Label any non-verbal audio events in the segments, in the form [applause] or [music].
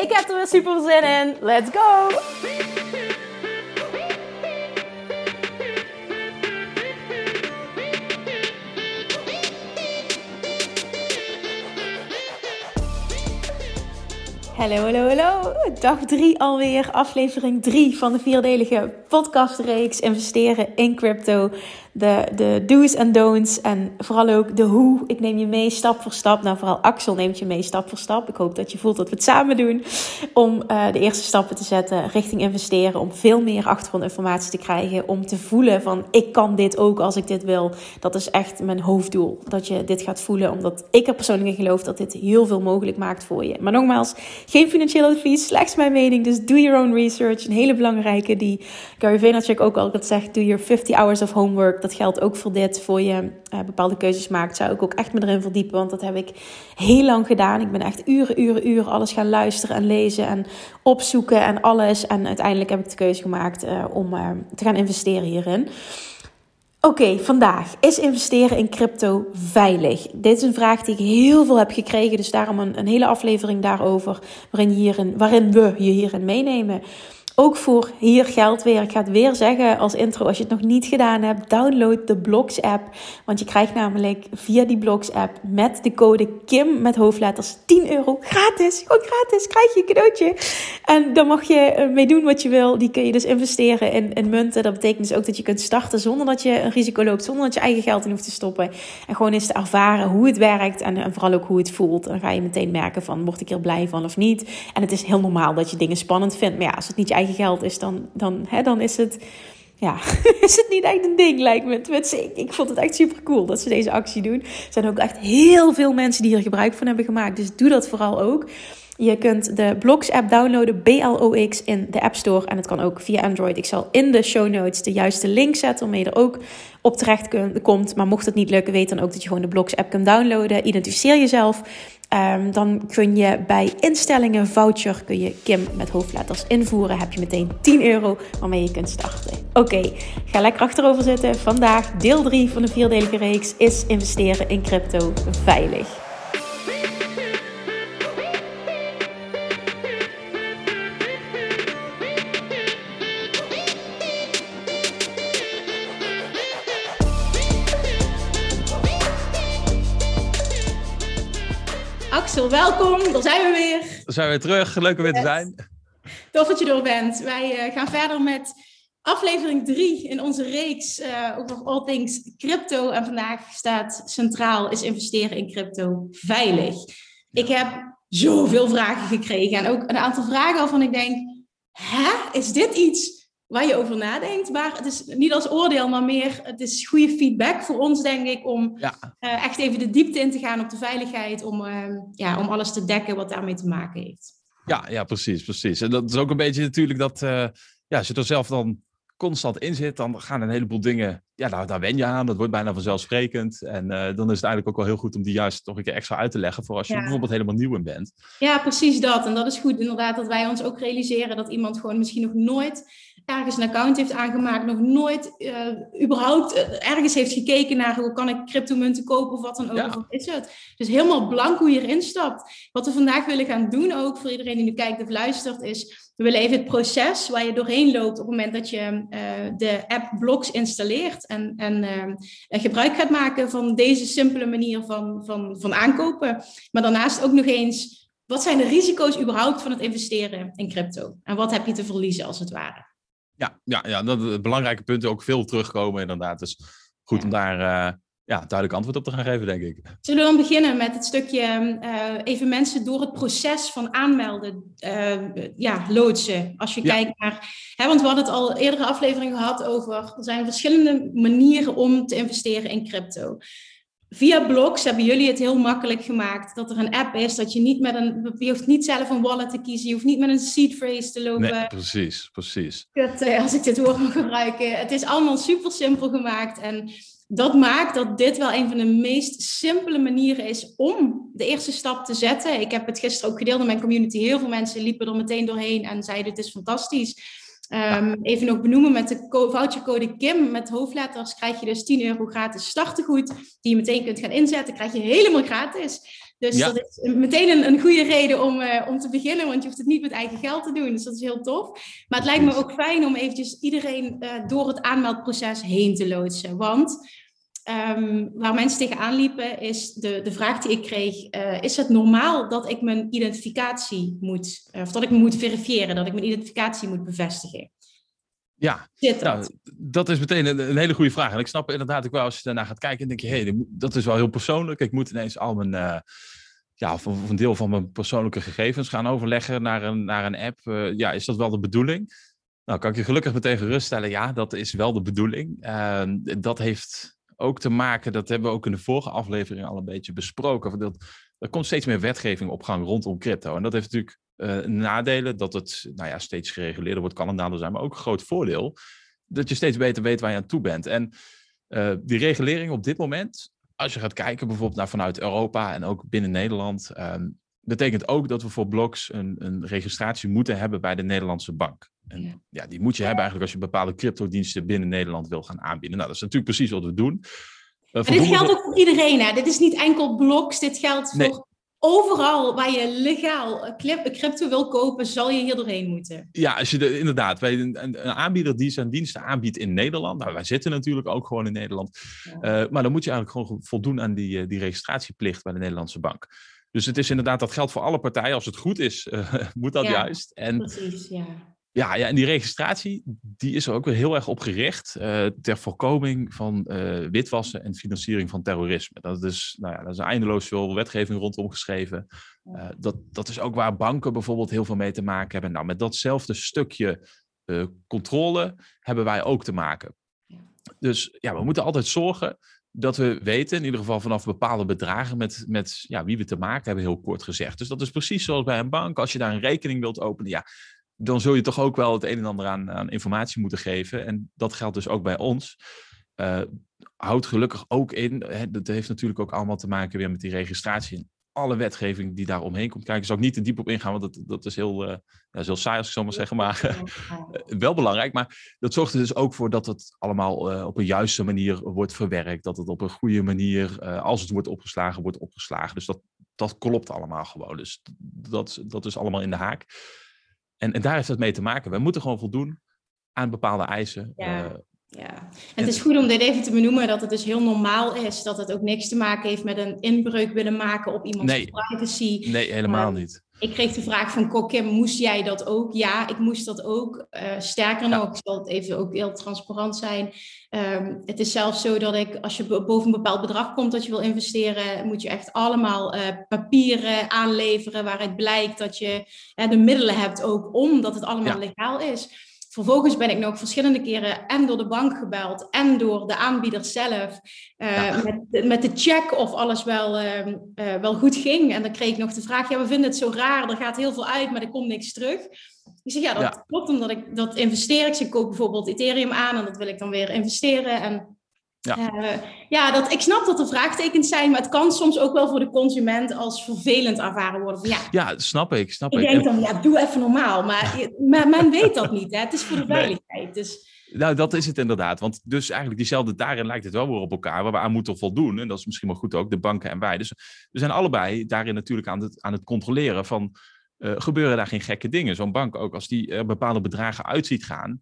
Ik heb er weer super zin in. Let's go! Hallo, hallo, hallo. Dag 3 alweer. Aflevering 3 van de vierdelige podcastreeks Investeren in Crypto de, de do's en don'ts en vooral ook de hoe. Ik neem je mee stap voor stap. Nou, vooral Axel neemt je mee stap voor stap. Ik hoop dat je voelt dat we het samen doen om uh, de eerste stappen te zetten richting investeren. Om veel meer achtergrondinformatie te krijgen. Om te voelen van ik kan dit ook als ik dit wil. Dat is echt mijn hoofddoel. Dat je dit gaat voelen. Omdat ik er persoonlijk in geloof dat dit heel veel mogelijk maakt voor je. Maar nogmaals, geen financieel advies, slechts mijn mening. Dus do your own research. Een hele belangrijke die Gary Vaynerchuk ook altijd zegt. Do your 50 hours of homework dat geldt ook voor dit. Voor je uh, bepaalde keuzes maakt, zou ik ook echt me erin verdiepen. Want dat heb ik heel lang gedaan. Ik ben echt uren, uren, uren alles gaan luisteren en lezen en opzoeken en alles. En uiteindelijk heb ik de keuze gemaakt uh, om uh, te gaan investeren hierin. Oké, vandaag. Is investeren in crypto veilig? Dit is een vraag die ik heel veel heb gekregen. Dus daarom een, een hele aflevering daarover. Waarin, hierin, waarin we je hierin meenemen. Ook voor hier geldt weer, ik ga het weer zeggen als intro, als je het nog niet gedaan hebt, download de Blocks app. Want je krijgt namelijk via die Blocks app met de code KIM met hoofdletters 10 euro gratis. Gewoon gratis, krijg je een cadeautje. En dan mag je eh, mee doen wat je wil. Die kun je dus investeren in, munten. Dat betekent dus ook dat je kunt starten zonder dat je een risico loopt, zonder dat je eigen geld in hoeft te stoppen. En gewoon eens te ervaren hoe het werkt en, vooral ook hoe het voelt. En dan ga je meteen merken van, word ik er blij van of niet? En het is heel normaal dat je dingen spannend vindt. Maar ja, als het niet je eigen geld is, dan, dan, hè, dan is het ja, [laughs] is het niet echt een ding, lijkt me. Tenminste, ik, ik vond het echt super cool dat ze deze actie doen. Er zijn ook echt heel veel mensen die hier gebruik van hebben gemaakt. Dus doe dat vooral ook. Je kunt de Blocks app downloaden, BLOX, in de App Store. En het kan ook via Android. Ik zal in de show notes de juiste link zetten waarmee je er ook op terecht komt. Maar mocht het niet lukken, weet dan ook dat je gewoon de Blocks app kunt downloaden. Identificeer jezelf. Um, dan kun je bij instellingen voucher kun je Kim met hoofdletters invoeren. Heb je meteen 10 euro waarmee je kunt starten. Oké, ga lekker achterover zitten. Vandaag deel 3 van de vierdelige reeks is investeren in crypto veilig. Axel, welkom. Daar zijn we weer. Daar zijn we weer terug. Leuk om weer te zijn. Tof dat je er bent. Wij uh, gaan verder met aflevering 3 in onze reeks uh, over all things crypto. En vandaag staat centraal, is investeren in crypto veilig? Ik heb zoveel vragen gekregen en ook een aantal vragen waarvan ik denk, hè, is dit iets waar je over nadenkt. Maar het is niet als oordeel, maar meer het is goede feedback voor ons, denk ik, om ja. uh, echt even de diepte in te gaan op de veiligheid, om, uh, ja, om alles te dekken wat daarmee te maken heeft. Ja, ja, precies, precies. En dat is ook een beetje natuurlijk dat, uh, ja, als je er zelf dan constant in zit, dan gaan een heleboel dingen, ja, daar, daar wen je aan. Dat wordt bijna vanzelfsprekend. En uh, dan is het eigenlijk ook wel heel goed om die juist toch een keer extra uit te leggen voor als je ja. bijvoorbeeld helemaal nieuw in bent. Ja, precies dat. En dat is goed inderdaad dat wij ons ook realiseren dat iemand gewoon misschien nog nooit ergens een account heeft aangemaakt, nog nooit uh, überhaupt uh, ergens heeft gekeken naar hoe kan ik cryptomunten kopen of wat dan ook. Ja. is het. Dus helemaal blank hoe je erin stapt. Wat we vandaag willen gaan doen, ook voor iedereen die nu kijkt of luistert, is we willen even het proces waar je doorheen loopt op het moment dat je uh, de app Blocks installeert en, en gebruik gaat maken van deze simpele manier van, van, van aankopen. Maar daarnaast ook nog eens, wat zijn de risico's überhaupt van het investeren in crypto? En wat heb je te verliezen als het ware? Ja, ja, ja dat belangrijke punten ook veel terugkomen inderdaad. Dus goed ja. om daar uh, ja, duidelijk antwoord op te gaan geven, denk ik. Zullen we dan beginnen met het stukje uh, even mensen door het proces van aanmelden uh, ja, loodsen? Als je ja. kijkt naar, hè, want we hadden het al eerdere aflevering gehad over, er zijn verschillende manieren om te investeren in crypto. Via blogs hebben jullie het heel makkelijk gemaakt dat er een app is, dat je niet met een, je hoeft niet zelf een wallet te kiezen, je hoeft niet met een seed phrase te lopen. Nee, precies, precies. Dat, eh, als ik dit woord mag gebruiken. Het is allemaal super simpel gemaakt en dat maakt dat dit wel een van de meest simpele manieren is om de eerste stap te zetten. Ik heb het gisteren ook gedeeld in mijn community. Heel veel mensen liepen er meteen doorheen en zeiden: Het is fantastisch. Um, even nog benoemen met de vouchercode KIM met hoofdletters krijg je dus 10 euro gratis startegoed die je meteen kunt gaan inzetten. Krijg je helemaal gratis. Dus dat is meteen een, een goede reden om, uh, om te beginnen, want je hoeft het niet met eigen geld te doen. Dus dat is heel tof. Maar het lijkt me ook fijn om eventjes iedereen uh, door het aanmeldproces heen te loodsen. Want um, waar mensen tegenaan liepen, is de, de vraag die ik kreeg: uh, is het normaal dat ik mijn identificatie moet, of dat ik me moet verifiëren, dat ik mijn identificatie moet bevestigen? Ja, nou, dat is meteen een, een, hele goede vraag. En ik snap inderdaad ook wel, als je daarna gaat kijken, denk je, hé, hey, dat is wel heel persoonlijk. Ik moet ineens al mijn, uh, ja, of, of, een deel van mijn persoonlijke gegevens gaan overleggen naar een, naar een app. Ja, is dat wel de bedoeling? Nou, kan ik je gelukkig meteen geruststellen, ja, dat is wel de bedoeling. Uh, dat heeft ook te maken, dat hebben we ook in de vorige aflevering al een beetje besproken. Dat, er komt steeds meer wetgeving op gang rondom crypto. En dat heeft natuurlijk uh, nadelen, dat het nou ja, steeds gereguleerder wordt, kan een nadeel zijn, maar ook een groot voordeel, dat je steeds beter weet waar je aan toe bent. En uh, die regulering op dit moment, als je gaat kijken bijvoorbeeld naar vanuit Europa en ook binnen Nederland, um, betekent ook dat we voor blogs een, een, registratie moeten hebben bij de Nederlandse bank. En ja. ja. die moet je hebben eigenlijk als je bepaalde cryptodiensten binnen Nederland wil gaan aanbieden. Nou, dat is natuurlijk precies wat we doen. Uh, dit geldt ook voor iedereen, hè? Dit is niet enkel blogs, dit geldt nee. voor overal waar je legaal crypto wil kopen, zal je hier doorheen moeten. Ja, als je de, inderdaad, wij een, een, aanbieder die zijn diensten aanbiedt in Nederland. Nou, wij zitten natuurlijk ook gewoon in Nederland. Ja. Uh, maar dan moet je eigenlijk gewoon voldoen aan die, die registratieplicht bij de Nederlandse bank. Dus het is inderdaad, dat geldt voor alle partijen. Als het goed is, uh, [laughs] moet dat ja, juist. En, precies, ja. Ja, ja, en die registratie die is er ook weer heel erg op gericht uh, ter voorkoming van uh, witwassen en financiering van terrorisme. Dat is, nou ja, dat is eindeloos veel wetgeving rondom geschreven. Dat, dat is ook waar banken bijvoorbeeld heel veel mee te maken hebben. Nou, met datzelfde stukje controle hebben wij ook te maken. Dus ja, we moeten altijd zorgen dat we weten, in ieder geval vanaf bepaalde bedragen, met, met ja, wie we te maken hebben, heel kort gezegd. Dus dat is precies zoals bij een bank. Als je daar een rekening wilt openen, ja, dan zul je toch ook wel het een en ander aan, aan informatie moeten geven. En dat geldt dus ook bij ons. Uh, houdt gelukkig ook in, hè, dat heeft natuurlijk ook allemaal te maken weer met die registratie alle wetgeving die daar omheen komt kijken. Zal ik niet te diep op ingaan, want dat, dat is heel, uh, ja, is heel saai als ik zo maar zeggen, maar [laughs] wel belangrijk. Maar dat zorgt er dus ook voor dat het allemaal uh, op een juiste manier wordt verwerkt. Dat het op een goede manier, als het wordt opgeslagen, wordt opgeslagen. Dus dat, dat klopt allemaal gewoon. Dus dat, dat is allemaal in de haak. En, en daar heeft het mee te maken. We moeten gewoon voldoen aan bepaalde eisen. Ja. Ja, het is goed om dit even te benoemen, dat het dus heel normaal is, dat het ook niks te maken heeft met een inbreuk willen maken op iemands nee. privacy. Nee, helemaal uh, niet. Ik kreeg de vraag van Kokkim, moest jij dat ook? Ja, ik moest dat ook. Uh, sterker ja. nog, ik zal het even ook heel transparant zijn. Um, het is zelfs zo dat ik, als je boven een bepaald bedrag komt dat je wil investeren, moet je echt allemaal uh, papieren aanleveren waaruit blijkt dat je uh, de middelen hebt ook, omdat het allemaal ja. legaal is. Vervolgens ben ik nog verschillende keren en door de bank gebeld en door de aanbieder zelf uh, ja. met, met de check of alles wel, uh, uh, wel goed ging. En dan kreeg ik nog de vraag, ja we vinden het zo raar, er gaat heel veel uit, maar er komt niks terug. Ik zeg, ja dat ja. klopt, omdat ik dat investeer. Ik, zeg, ik koop bijvoorbeeld Ethereum aan en dat wil ik dan weer investeren. En ja, uh, ja dat, ik snap dat er vraagtekens zijn, maar het kan soms ook wel voor de consument als vervelend ervaren worden. Van, ja, ja, snap ik. Snap ik, ik denk dan, ja, doe even normaal. Maar, maar men weet dat niet. Hè? Het is voor de veiligheid. Nee. Dus, nou, dat is het inderdaad. Want dus eigenlijk diezelfde, daarin lijkt het wel weer op elkaar, waar we aan moeten voldoen. En dat is misschien wel goed ook, de banken en wij. Dus we zijn allebei daarin natuurlijk aan het, aan het controleren van, uh, gebeuren daar geen gekke dingen? Zo'n bank ook, als die er bepaalde bedragen uit ziet gaan,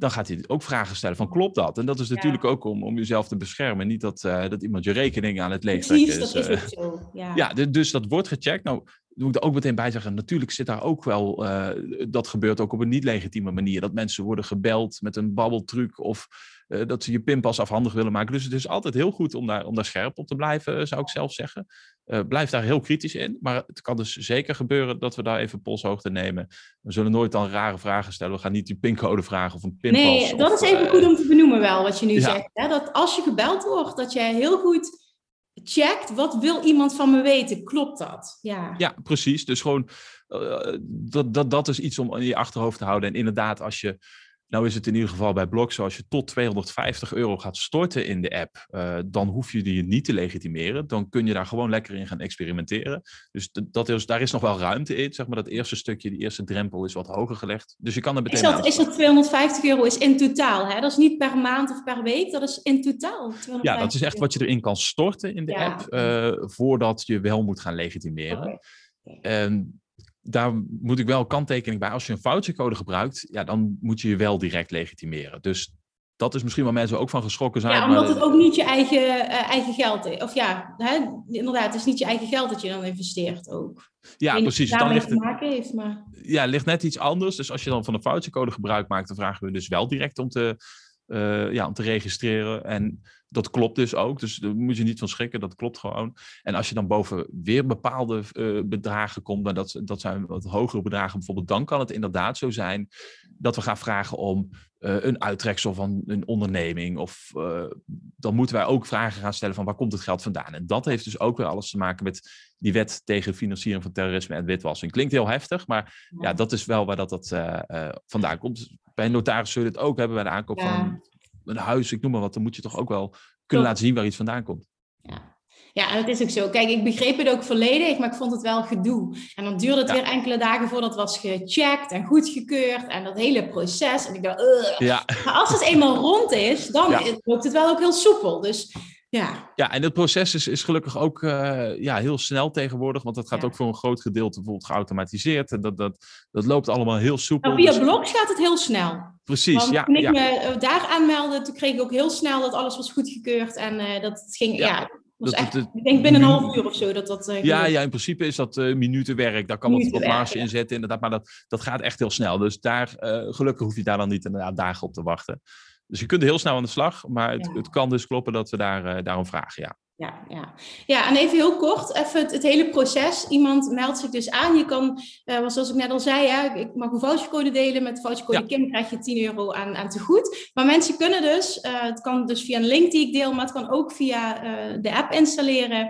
dan gaat hij ook vragen stellen van klopt dat? En dat is natuurlijk ja. ook om, om jezelf te beschermen. Niet dat, uh, dat iemand je rekening aan het leegtrekken is. dat is ook zo. Ja. ja, dus dat wordt gecheckt. Nou, moet ik er ook meteen bij zeggen, natuurlijk zit daar ook wel, uh, dat gebeurt ook op een niet-legitieme manier. Dat mensen worden gebeld met een babbeltruc of uh, dat ze je pinpas afhandig willen maken. Dus het is altijd heel goed om daar, om daar scherp op te blijven, zou ik zelf zeggen. Uh, blijf daar heel kritisch in. Maar het kan dus zeker gebeuren dat we daar even polshoogte nemen. We zullen nooit dan rare vragen stellen. We gaan niet die pincode vragen of een pinpas. Nee, dat of, is even goed om te benoemen wel, wat je nu ja. zegt. Hè? Dat als je gebeld wordt, dat jij heel goed checkt, wat wil iemand van me weten? Klopt dat? Ja, ja precies. Dus gewoon, uh, dat, dat, dat is iets om in je achterhoofd te houden. En inderdaad, als je nou is het in ieder geval bij Block zo, als je tot 250 euro gaat storten in de app, uh, dan hoef je die niet te legitimeren. Dan kun je daar gewoon lekker in gaan experimenteren. Dus dat is, daar is nog wel ruimte in. Zeg maar dat eerste stukje, die eerste drempel is wat hoger gelegd. Dus je kan er meteen Is dat, is dat 250 euro is in totaal, hè? Dat is niet per maand of per week, dat is in totaal. Ja, dat is echt wat je erin kan storten in de app, uh, voordat je wel moet gaan legitimeren. Okay daar moet ik wel kanttekening bij. Als je een vouchercode gebruikt, ja, dan moet je je wel direct legitimeren. Dus dat is misschien waar mensen ook van geschrokken zijn. Ja, omdat het ook niet je eigen, uh, eigen geld is. Of ja, hè, inderdaad, het is niet je eigen geld dat je dan investeert ook. Ja, precies. Dan ligt het, te maken heeft, maar... Ja, ligt net iets anders. Dus als je dan van een vouchercode gebruik maakt, dan vragen we dus wel direct om te, uh, ja, om te registreren. En dat klopt dus ook. Dus daar moet je niet van schrikken, dat klopt gewoon. En als je dan boven weer bepaalde uh, bedragen komt, maar dat, dat zijn wat hogere bedragen bijvoorbeeld, dan kan het inderdaad zo zijn dat we gaan vragen om uh, een uittreksel van een onderneming. Of uh, dan moeten wij ook vragen gaan stellen van waar komt het geld vandaan? En dat heeft dus ook weer alles te maken met die wet tegen financiering van terrorisme en witwassing. Klinkt heel heftig, maar ja, ja dat is wel waar dat, dat vandaan komt. Bij een notaris zullen we het ook hebben bij de aankoop ja. van een huis, ik noem maar wat, dan moet je toch ook wel kunnen laten zien waar iets vandaan komt. Ja. Ja, en dat is ook zo. Kijk, ik begreep het ook volledig, maar ik vond het wel gedoe. En dan duurde het weer enkele dagen voordat het was gecheckt en goedgekeurd en dat hele proces. En ik dacht, ja. maar als het eenmaal rond is, dan loopt het wel ook heel soepel. Dus ja. Ja, en het proces is, is gelukkig ook uh, ja, heel snel tegenwoordig, want dat gaat ook voor een groot gedeelte bijvoorbeeld geautomatiseerd. En dat, dat, dat loopt allemaal heel soepel. Nou, via dus... blogs gaat het heel snel. Precies, want ja. Toen ik ja. me eh, daar aanmeldde, toen kreeg ik ook heel snel dat alles was goedgekeurd en uh, dat het ging, ja, echt, dat, ik denk binnen een half uur of zo dat dat... Uh, ja, ja, in principe is dat uh, minutenwerk. Daar kan wat, wat marge in zetten, inderdaad. Maar dat, dat gaat echt heel snel. Dus daar, uh, gelukkig hoef je daar dan niet inderdaad dagen op te wachten. Dus je kunt heel snel aan de slag. Maar het, ja. het kan dus kloppen dat we daar, daarom vragen, ja. Ja, ja. ja, en even heel kort, even het, het, hele proces. Iemand meldt zich dus aan. Je kan, uh, zoals ik net al zei, ja, ik mag een vouchercode delen. Met de vouchercode ja. Kim krijg je 10 euro aan, aan te goed. Maar mensen kunnen dus, uh, het kan dus via een link die ik deel, maar het kan ook via de app installeren.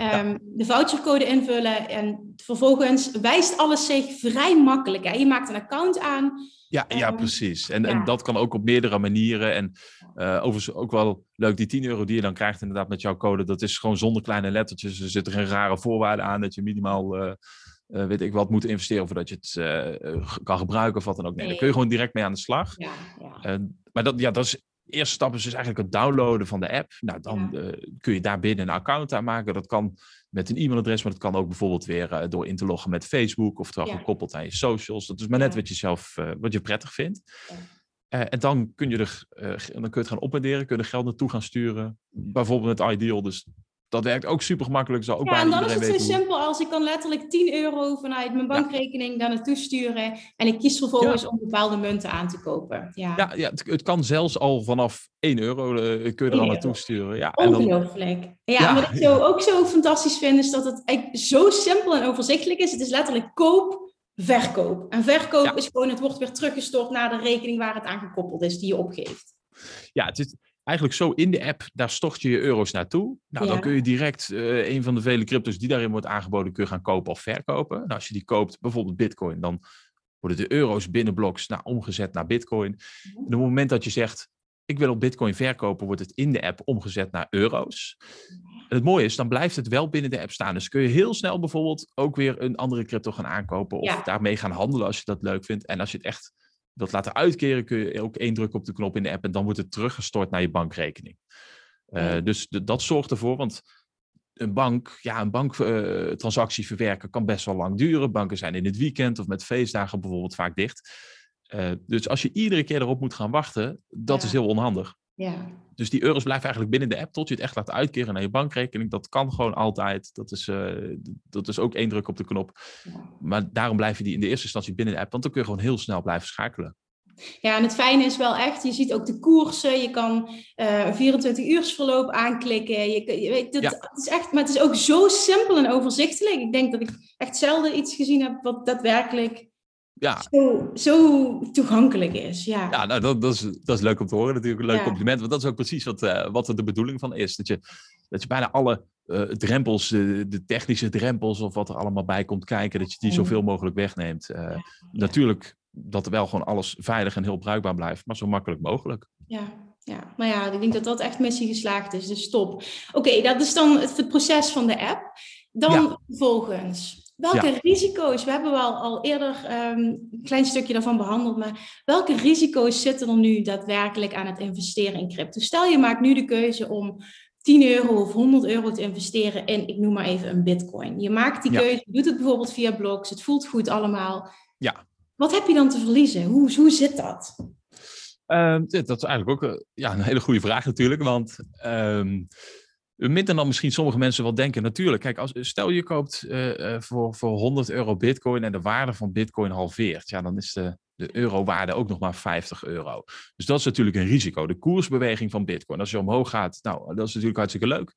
Um, ja. De vouchercode invullen en vervolgens wijst alles zich vrij makkelijk. Hè? Je maakt een account aan. Ja, ja precies. En, ja. en dat kan ook op meerdere manieren. En uh, overigens ook wel leuk, die 10 euro die je dan krijgt inderdaad met jouw code, dat is gewoon zonder kleine lettertjes. Er zit er geen rare voorwaarde aan dat je minimaal, uh, uh, weet ik wat, moet investeren voordat je het kan gebruiken of wat dan ook. Nee, nee, daar kun je gewoon direct mee aan de slag. Ja, ja. maar dat, ja, dat is de eerste stap is dus eigenlijk het downloaden van de app. Nou, dan ja. kun je daar binnen een account aanmaken. Dat kan met een e-mailadres, maar dat kan ook bijvoorbeeld weer uh, door in te loggen met Facebook of ja. gekoppeld aan je socials. Dat is maar net ja. wat je zelf uh, wat je prettig vindt. En dan kun je er dan kun je het gaan opwaarderen, kun je er geld naartoe gaan sturen. Bijvoorbeeld met Ideal. Dus dat werkt ook super gemakkelijk. Zo ook ja, en dan is het zo simpel als ik kan letterlijk 10 euro vanuit mijn bankrekening daar naartoe sturen. En ik kies vervolgens ja. om bepaalde munten aan te kopen. Ja, ja, ja het, het, kan zelfs al vanaf 1 euro uh, kun je er al naartoe sturen. Ja, Ongelooflijk. Dan, ja, en wat ik zo, ook zo fantastisch vind is dat het eigenlijk zo simpel en overzichtelijk is. Het is letterlijk koop, verkoop. En verkoop is gewoon, het wordt weer teruggestort naar de rekening waar het aan gekoppeld is, die je opgeeft. Ja, het is eigenlijk zo in de app, daar stort je je euro's naartoe. Nou, ja. dan kun je direct uh, een van de vele cryptos die daarin wordt aangeboden, kun je gaan kopen of verkopen. Nou, als je die koopt, bijvoorbeeld bitcoin, dan worden de euro's binnen bloks nou, omgezet naar bitcoin. En op het moment dat je zegt, ik wil op bitcoin verkopen, wordt het in de app omgezet naar euro's. En het mooie is, dan blijft het wel binnen de app staan. Dus kun je heel snel bijvoorbeeld ook weer een andere crypto gaan aankopen of ja. daarmee gaan handelen als je dat leuk vindt. En als je het echt wilt laten uitkeren, kun je ook één druk op de knop in de app en dan wordt het teruggestort naar je bankrekening. Uh, dus de, dat zorgt ervoor, want een bank, ja, een banktransactie uh, verwerken kan best wel lang duren. Banken zijn in het weekend of met feestdagen bijvoorbeeld vaak dicht. Uh, dus als je iedere keer erop moet gaan wachten, dat ja. is heel onhandig. Ja. Dus die euro's blijven eigenlijk binnen de app tot je het echt laat uitkeren naar je bankrekening. Dat kan gewoon altijd. Dat is, uh, dat is ook één druk op de knop. Ja. Maar daarom blijven die in de eerste instantie binnen de app, want dan kun je gewoon heel snel blijven schakelen. Ja, en het fijne is wel echt, je ziet ook de koersen, je kan uh, 24 uur verloop aanklikken. Je, je weet, dat, ja. het is echt, maar het is ook zo simpel en overzichtelijk. Ik denk dat ik echt zelden iets gezien heb wat daadwerkelijk ja. zo, zo toegankelijk is. Ja, ja nou, dat, dat, is, dat is leuk om te horen natuurlijk. Een leuk ja. compliment. Want dat is ook precies wat, uh, wat er de bedoeling van is. Dat je, dat je bijna alle drempels, de technische drempels of wat er allemaal bij komt kijken, dat je die zoveel mogelijk wegneemt. Natuurlijk dat er wel gewoon alles veilig en heel bruikbaar blijft, maar zo makkelijk mogelijk. Ja, ja, maar ja, ik denk dat dat echt missie geslaagd is, dus top. Oké, dat is dan het, proces van de app. Dan vervolgens, welke risico's, we hebben wel al eerder um, een klein stukje daarvan behandeld, maar welke risico's zitten er nu daadwerkelijk aan het investeren in crypto? Stel je maakt nu de keuze om 10 euro of 100 euro te investeren in, ik noem maar even een bitcoin. Je maakt die keuze, je doet het bijvoorbeeld via blogs, het voelt goed allemaal. Ja. Wat heb je dan te verliezen? Hoe, hoe zit dat? Uh, dat is eigenlijk ook uh, ja, een hele goede vraag natuurlijk. Want um, minder dan misschien sommige mensen wel denken. Natuurlijk, kijk, als, stel je koopt uh, voor, voor 100 euro bitcoin en de waarde van bitcoin halveert. Ja, dan is de, de eurowaarde ook nog maar 50 euro. Dus dat is natuurlijk een risico. De koersbeweging van bitcoin. Als je omhoog gaat, nou, dat is natuurlijk hartstikke leuk.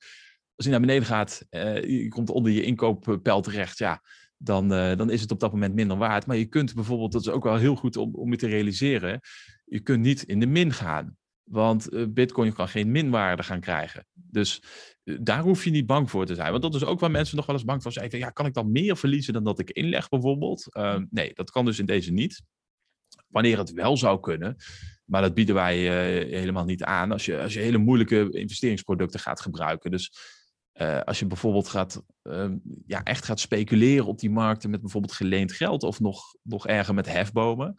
Als je naar beneden gaat, je komt onder je inkooppijl terecht, ja, dan, dan is het op dat moment minder waard. Maar je kunt bijvoorbeeld, dat is ook wel heel goed om, om je te realiseren, je kunt niet in de min gaan. Want uh, Bitcoin kan geen minwaarde gaan krijgen. Dus uh, daar hoef je niet bang voor te zijn. Want dat is ook waar mensen nog wel eens bang voor zijn. Ja, kan ik dan meer verliezen dan dat ik inleg bijvoorbeeld? Ehm, nee, dat kan dus in deze niet. Wanneer het wel zou kunnen, maar dat bieden wij helemaal niet aan als je, als je hele moeilijke investeringsproducten gaat gebruiken. Dus uh, als je bijvoorbeeld gaat, uh, ja, echt gaat speculeren op die markten met bijvoorbeeld geleend geld of nog, nog erger met hefbomen.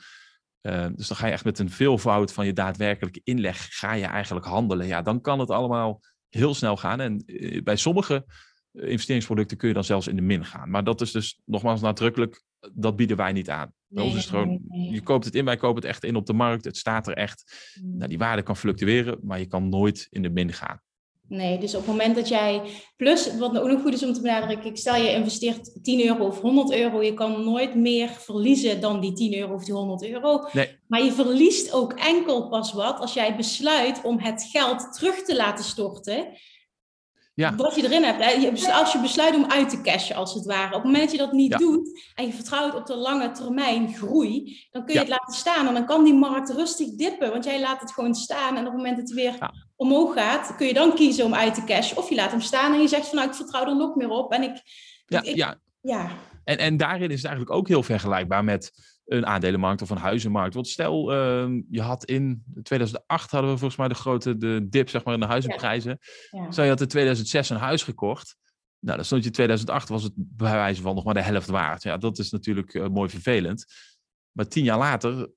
Uh, dus dan ga je echt met een veelvoud van je daadwerkelijke inleg, ga je eigenlijk handelen. Ja, dan kan het allemaal heel snel gaan. En eh, bij sommige investeringsproducten kun je dan zelfs in de min gaan. Maar dat is dus nogmaals nadrukkelijk, dat bieden wij niet aan. Bij ons is het gewoon, je koopt het in, wij kopen het echt in op de markt. Het staat er echt. Mm. Nou, die waarde kan fluctueren, maar je kan nooit in de min gaan. Nee, dus op het moment dat jij, plus wat ook nog goed is om te benadrukken, ik stel je investeert 10 euro of 100 euro, je kan nooit meer verliezen dan die 10 euro of die 100 euro. Nee. Maar je verliest ook enkel pas wat als jij besluit om het geld terug te laten storten. Ja. Wat je erin hebt. Als je besluit om uit te cashen, als het ware. Op het moment dat je dat niet doet en je vertrouwt op de lange termijn groei, dan kun je het laten staan. En dan kan die markt rustig dippen, want jij laat het gewoon staan. En op het moment dat het weer omhoog gaat, kun je dan kiezen om uit te cashen. Of je laat hem staan en je zegt van nou, ik vertrouw er nog meer op. En ik, ja, ja. ja. En, en daarin is het eigenlijk ook heel vergelijkbaar met een aandelenmarkt of een huizenmarkt. Want stel, uh, je had in 2008 hadden we volgens mij de grote de dip zeg maar, in de huizenprijzen. Ja. Zou je had in 2006 een huis gekocht. Nou, dan stond je in 2008 was het bij wijze van nog maar de helft waard. Ja, dat is natuurlijk uh, mooi vervelend. Maar tien jaar later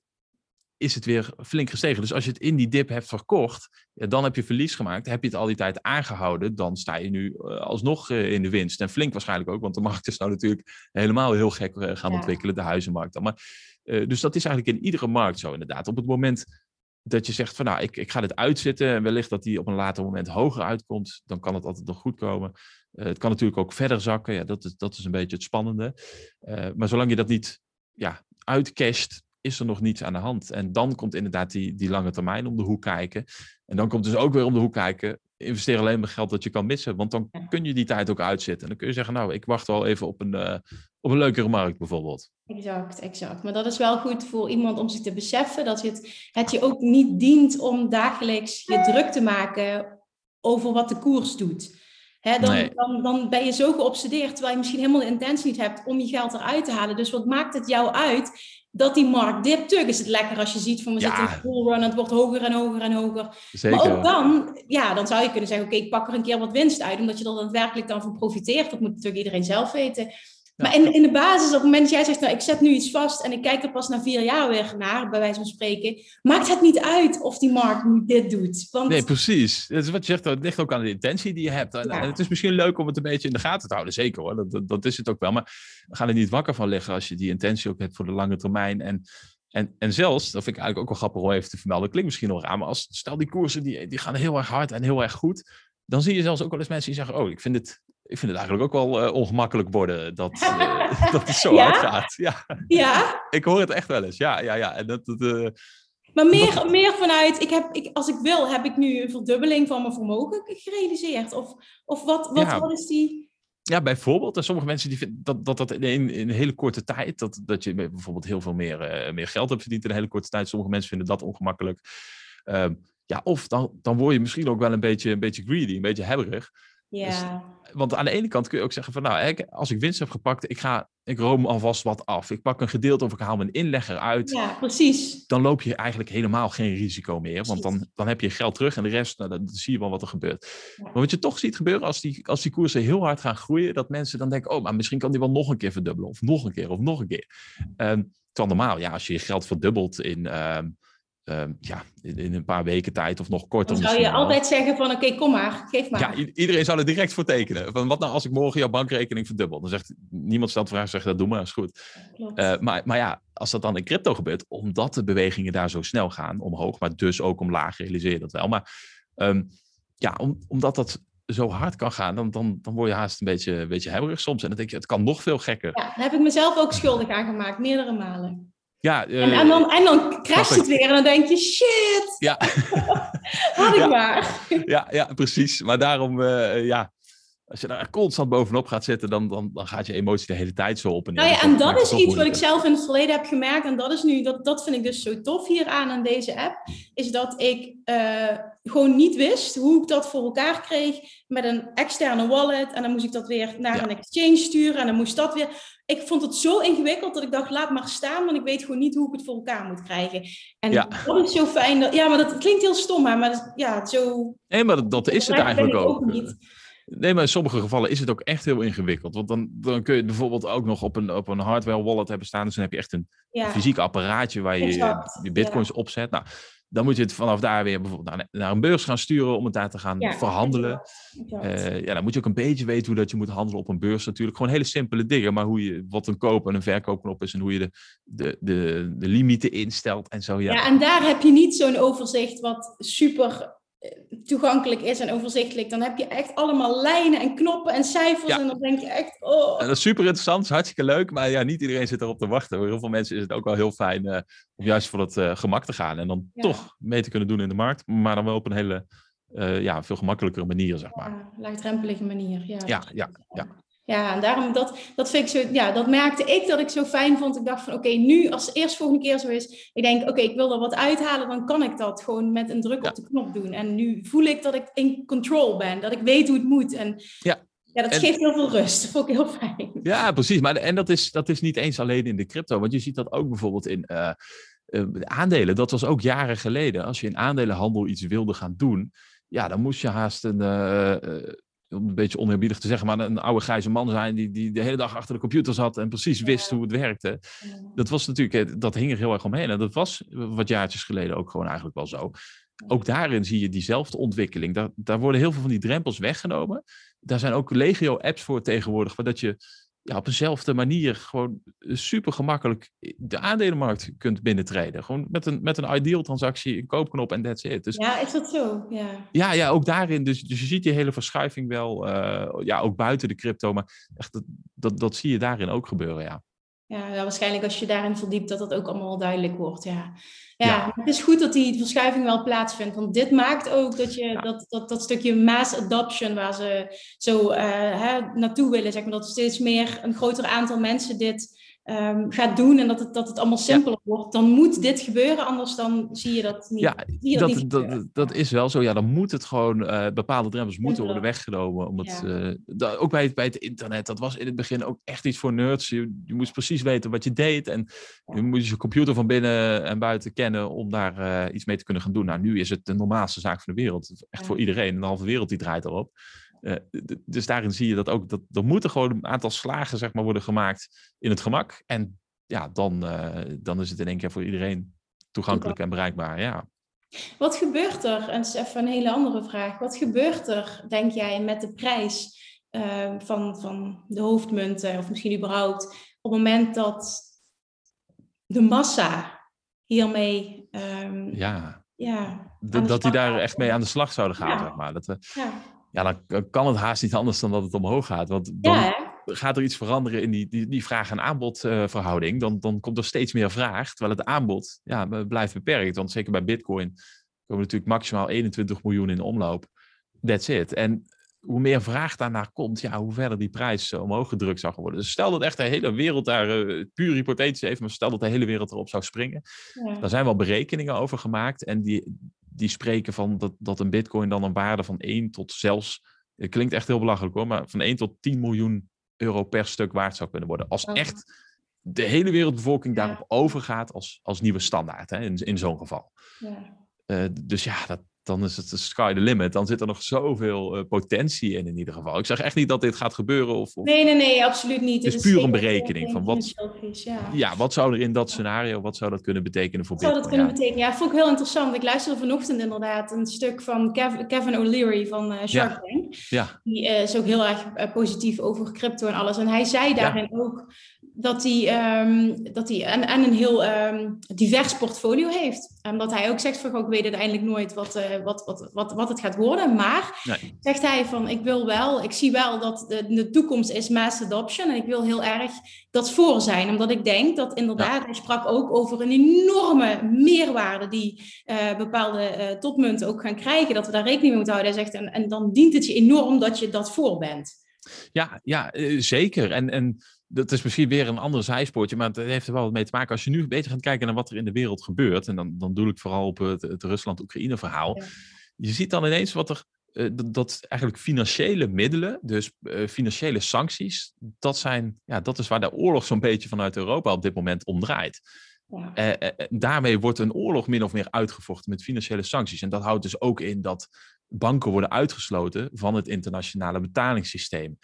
is het weer flink gestegen. Dus als je het in die dip hebt verkocht, ja, dan heb je verlies gemaakt. Heb je het al die tijd aangehouden, dan sta je nu uh, alsnog uh, in de winst. En flink waarschijnlijk ook, want de markt is nou natuurlijk helemaal heel gek uh, gaan ja. ontwikkelen, de huizenmarkt dan. Maar, dus dat is eigenlijk in iedere markt zo inderdaad. Op het moment dat je zegt van nou, ik, ik ga dit uitzitten en wellicht dat die op een later moment hoger uitkomt, dan kan het altijd nog goed komen. het kan natuurlijk ook verder zakken, ja, dat, is, dat is een beetje het spannende. maar zolang je dat niet ja, uitcasht, is er nog niets aan de hand. En dan komt inderdaad die, die lange termijn om de hoek kijken. En dan komt dus ook weer om de hoek kijken. Investeer alleen maar geld dat je kan missen. Want dan kun je die tijd ook uitzitten. En dan kun je zeggen, nou, ik wacht wel even op een, uh, op een leukere markt bijvoorbeeld. Exact, exact. Maar dat is wel goed voor iemand om zich te beseffen dat het, het je ook niet dient om dagelijks je druk te maken over wat de koers doet. He, dan, nee. dan, dan, ben je zo geobsedeerd, terwijl je misschien helemaal de intentie niet hebt om je geld eruit te halen. Dus wat maakt het jou uit dat die markt dipt. Tuurlijk is het lekker als je ziet van we zitten in een full run en het wordt hoger en hoger en hoger. Zeker. Maar ook dan, ja, dan zou je kunnen zeggen, oké, ik pak er een keer wat winst uit, omdat je er daadwerkelijk dan van profiteert. Dat moet natuurlijk iedereen zelf weten. Maar in, in de basis, op het moment dat jij zegt, nou, ik zet nu iets vast en ik kijk er pas na vier jaar weer naar, bij wijze van spreken, maakt het niet uit of die markt nu dit doet. Want... Nee, precies. Dat is wat je zegt, het ligt ook aan de intentie die je hebt. En, het is misschien leuk om het een beetje in de gaten te houden, zeker hoor, dat, dat, dat, is het ook wel. Maar we gaan er niet wakker van liggen als je die intentie ook hebt voor de lange termijn. En, en, en zelfs, dat vind ik eigenlijk ook wel grappig om even te vermelden, klinkt misschien nog raar, maar als, stel die koersen die, die gaan heel erg hard en heel erg goed, dan zie je zelfs ook wel eens mensen die zeggen, oh, ik vind het ik vind het eigenlijk ook wel uh, ongemakkelijk worden dat, uh, [laughs] dat het zo ja? uitgaat. Ja. ja, [laughs] ik hoor het echt wel eens. Ja, ja, ja. En dat, dat uh, maar meer, dat... meer vanuit, ik heb, ik, als ik wil, heb ik nu een verdubbeling van mijn vermogen gerealiseerd? Of, of wat, wat, ja. wat is die... Ja, bijvoorbeeld. En sommige mensen die vinden dat dat, dat in, in een hele korte tijd, dat, dat je bijvoorbeeld heel veel meer, meer geld hebt verdiend in een hele korte tijd. Sommige mensen vinden dat ongemakkelijk. Uh, ja, of dan, dan word je misschien ook wel een beetje, een beetje greedy, een beetje hebberig. Ja. want aan de ene kant kun je ook zeggen van, nou, ik, als ik winst heb gepakt, ik, ga, ik room alvast wat af. Ik pak een gedeelte of ik haal mijn inlegger uit. ja, precies. Dan loop je eigenlijk helemaal geen risico meer. Want dan, dan heb je geld terug en de rest, nou, dan zie je wel wat er gebeurt. Ja. Maar wat je toch ziet gebeuren als die, als die koersen heel hard gaan groeien, dat mensen dan denken, oh, maar misschien kan die wel nog een keer verdubbelen. Of nog een keer, of nog een keer. Ehm terwijl normaal, ja, als je je geld verdubbelt in, ehm, ehm, ja, in, in een paar weken tijd of nog korter. Dan zou je wel. altijd zeggen van, oké, kom maar, geef maar. Ja, iedereen zou er direct voor tekenen. Van wat nou als ik morgen jouw bankrekening verdubbel? Dan zegt niemand stelt de vraag, zegt dat doe maar, is goed. Eh, maar, maar ja, als dat dan in crypto gebeurt, omdat de bewegingen daar zo snel gaan, omhoog, maar dus ook omlaag, realiseer je dat wel. Maar ehm, ja, om, omdat dat zo hard kan gaan, dan, dan, dan word je haast een beetje, een beetje hebberig soms. En dan denk je, het kan nog veel gekker. ja, daar heb ik mezelf ook schuldig aan gemaakt, meerdere malen. Ja, eh, En, en, dan, en dan crasht het weer en dan denk je, shit, ja, [laughs] had ik Ja. maar. ja, ja, precies. Maar daarom, eh, ja, als je daar constant bovenop gaat zitten, dan, dan, dan gaat je emotie de hele tijd zo op en neer. Nou ja, en dat is iets wat ik zelf in het verleden heb gemerkt. En dat is nu, dat, dat vind ik dus zo tof hieraan aan deze app. Is dat ik eh, gewoon niet wist hoe ik dat voor elkaar kreeg met een externe wallet. En dan moest ik dat weer naar Ja. een exchange sturen. En dan moest dat weer. Ik vond het zo ingewikkeld dat ik dacht, laat maar staan. Want ik weet gewoon niet hoe ik het voor elkaar moet krijgen. En Ja. dat is zo fijn. Dat, ja, maar dat klinkt heel stom, hè, maar dat is- ja, zo. Nee, maar dat, dat is het eigenlijk ook. niet. Nee, maar in sommige gevallen is het ook echt heel ingewikkeld. Want dan, dan kun je het bijvoorbeeld ook nog op een, op een hardware wallet hebben staan. Dus dan heb je echt een Ja, fysiek apparaatje waar je Exact, je bitcoins opzet. Nou, dan moet je het vanaf daar weer bijvoorbeeld naar, naar een beurs gaan sturen om het daar te gaan ja, verhandelen. Eh, ja, dan moet je ook een beetje weten hoe dat je moet handelen op een beurs natuurlijk. Gewoon hele simpele dingen, maar hoe je wat een koop- en een verkoopknop is en hoe je de, de, de, de limieten instelt en zo. Ja, Ja, en daar heb je niet zo'n overzicht wat super toegankelijk is en overzichtelijk. Dan heb je echt allemaal lijnen en knoppen en cijfers. Ja. En dan denk je echt, oh. En dat is super interessant, is hartstikke leuk, maar ja, niet iedereen zit erop te wachten. Voor heel veel mensen is het ook wel heel fijn eh, om juist voor het eh, gemak te gaan en dan Ja. toch mee te kunnen doen in de markt, maar dan wel op een hele, eh, ja, veel gemakkelijkere manier, zeg maar. Ja, laagdrempelige manier. Ja, ja, ja. Ja, en daarom, dat, dat vind ik zo, ja, dat merkte ik dat ik zo fijn vond. Ik dacht van, oké, nu als het eerst volgende keer zo is, ik denk, oké, ik wil er wat uithalen, dan kan ik dat gewoon met een druk Ja. op de knop doen. En nu voel ik dat ik in control ben, dat ik weet hoe het moet. En Ja. ja dat En- geeft heel veel rust. Dat vond ik heel fijn. Ja, precies. Maar, en dat is, dat is niet eens alleen in de crypto. Want je ziet dat ook bijvoorbeeld in eh, eh, aandelen. Dat was ook jaren geleden. Als je in aandelenhandel iets wilde gaan doen. Ja, dan moest je haast een. eh, om een beetje oneerbiedig te zeggen, maar een oude grijze man zijn die, die de hele dag achter de computer zat en precies wist Ja. hoe het werkte. Dat was natuurlijk, eh, dat hing er heel erg omheen. En dat was wat jaartjes geleden ook gewoon eigenlijk wel zo. Ook daarin zie je diezelfde ontwikkeling. Daar, daar worden heel veel van die drempels weggenomen. Daar zijn ook legio apps voor tegenwoordig, waar dat je ja, op eenzelfde manier gewoon super gemakkelijk de aandelenmarkt kunt binnentreden. Gewoon met een, met een ideal transactie, een koopknop en that's it. Dus Ja, is dat zo? Ja. ja, ja, ook daarin. Dus, dus je ziet die hele verschuiving wel, eh, ja, ook buiten de crypto. Maar echt, dat, dat, dat zie je daarin ook gebeuren, ja. Ja, ja, waarschijnlijk als je daarin verdiept, dat dat ook allemaal duidelijk wordt. Ja. Ja, Ja. het is goed dat die verschuiving wel plaatsvindt. Want dit maakt ook dat je Ja. dat, dat, dat stukje mass adoption waar ze zo eh, hè, naartoe willen, zeg maar, dat steeds meer een groter aantal mensen dit ehm, gaat doen en dat het, dat het allemaal simpeler wordt. Dan moet dit gebeuren, anders dan zie je dat niet. Ja, dat, niet Dat, dat, is wel zo. Ja, dan moet het gewoon, eh, bepaalde drempels moeten worden weggenomen. Omdat, Ja. eh, ook bij het, bij het internet, dat was in het begin ook echt iets voor nerds. Je, je moest precies weten wat je deed. En je moest je computer van binnen en buiten kennen om daar eh, iets mee te kunnen gaan doen. Nou, nu is het de normaalste zaak van de wereld. Echt voor iedereen. Een halve wereld die draait erop. Eh, dus daarin zie je dat ook. Dat, er moeten gewoon een aantal slagen zeg maar, worden gemaakt in het gemak. En ja, dan, eh, dan is het in één keer voor iedereen toegankelijk en bereikbaar. Ja. Wat gebeurt er, en het is even een hele andere vraag, wat gebeurt er, denk jij, met de prijs eh, van, van de hoofdmunten, of misschien überhaupt, op het moment dat de massa hiermee, ehm, ja, ja. de dat die daar echt mee aan de slag zouden gaan, Ja. zeg maar. Dat, Ja, ja, dan kan het haast niet anders dan dat het omhoog gaat. Want dan ja gaat er iets veranderen in die, die, die vraag- en aanbodverhouding. dan, dan komt er steeds meer vraag, terwijl het aanbod ja, blijft beperkt. Want zeker bij Bitcoin komen natuurlijk maximaal 21 miljoen in de omloop. That's it. En hoe meer vraag daarnaar komt, ja, hoe verder die prijs eh, omhoog gedrukt zou worden. Dus stel dat echt de hele wereld daar, eh, puur hypothetisch even, maar stel dat de hele wereld erop zou springen. Ja. Daar zijn wel berekeningen over gemaakt. En die, die spreken van dat, dat een bitcoin dan een waarde van 1 tot zelfs Het klinkt echt heel belachelijk hoor, maar van 1 tot 10 miljoen euro per stuk waard zou kunnen worden. Als Oh. echt de hele wereldbevolking Ja. daarop overgaat als, als nieuwe standaard, hè, in, in zo'n geval. Ja. Eh, dus ja, dat, dan is het de sky the limit. Dan zit er nog zoveel eh, potentie in in ieder geval. Ik zeg echt niet dat dit gaat gebeuren. Of, of Nee, nee, nee, absoluut niet. Het is puur een berekening van wat- ja. ja, wat zou er in dat scenario, wat zou dat kunnen betekenen voor Wat zou dat kunnen betekenen? Ja, vond ik heel interessant. Ik luisterde vanochtend inderdaad een stuk van Kev- Kevin O'Leary van eh, Shark Tank. Ja, Die eh, is ook heel erg positief over crypto en alles. En hij zei daarin ook dat hij, ehm, dat hij en, en een heel ehm, divers portfolio heeft. En dat hij ook zegt van, "Goh, ik weet uiteindelijk nooit wat, eh, wat, wat, wat, wat het gaat worden. Maar nee. zegt hij van, ik wil wel, ik zie wel dat de, de toekomst is mass adoption. En ik wil heel erg dat voor zijn. Omdat ik denk dat inderdaad, hij sprak ook over een enorme meerwaarde die eh, bepaalde eh, topmunten ook gaan krijgen. Dat we daar rekening mee moeten houden. Hij zegt, en, en dan dient het je enorm dat je dat voor bent. Ja, ja eh, zeker. En, en dat is misschien weer een ander zijspoortje, maar het heeft er wel wat mee te maken. Als je nu beter gaat kijken naar wat er in de wereld gebeurt, en dan, dan doe ik vooral op het, het Rusland-Oekraïne verhaal. Ja. Je ziet dan ineens wat er, eh, dat, dat eigenlijk financiële middelen, dus eh, financiële sancties, dat, zijn, ja, dat is waar de oorlog zo'n beetje vanuit Europa op dit moment om draait. Ja. Daarmee wordt een oorlog min of meer uitgevochten met financiële sancties. En dat houdt dus ook in dat banken worden uitgesloten van het internationale betalingssysteem.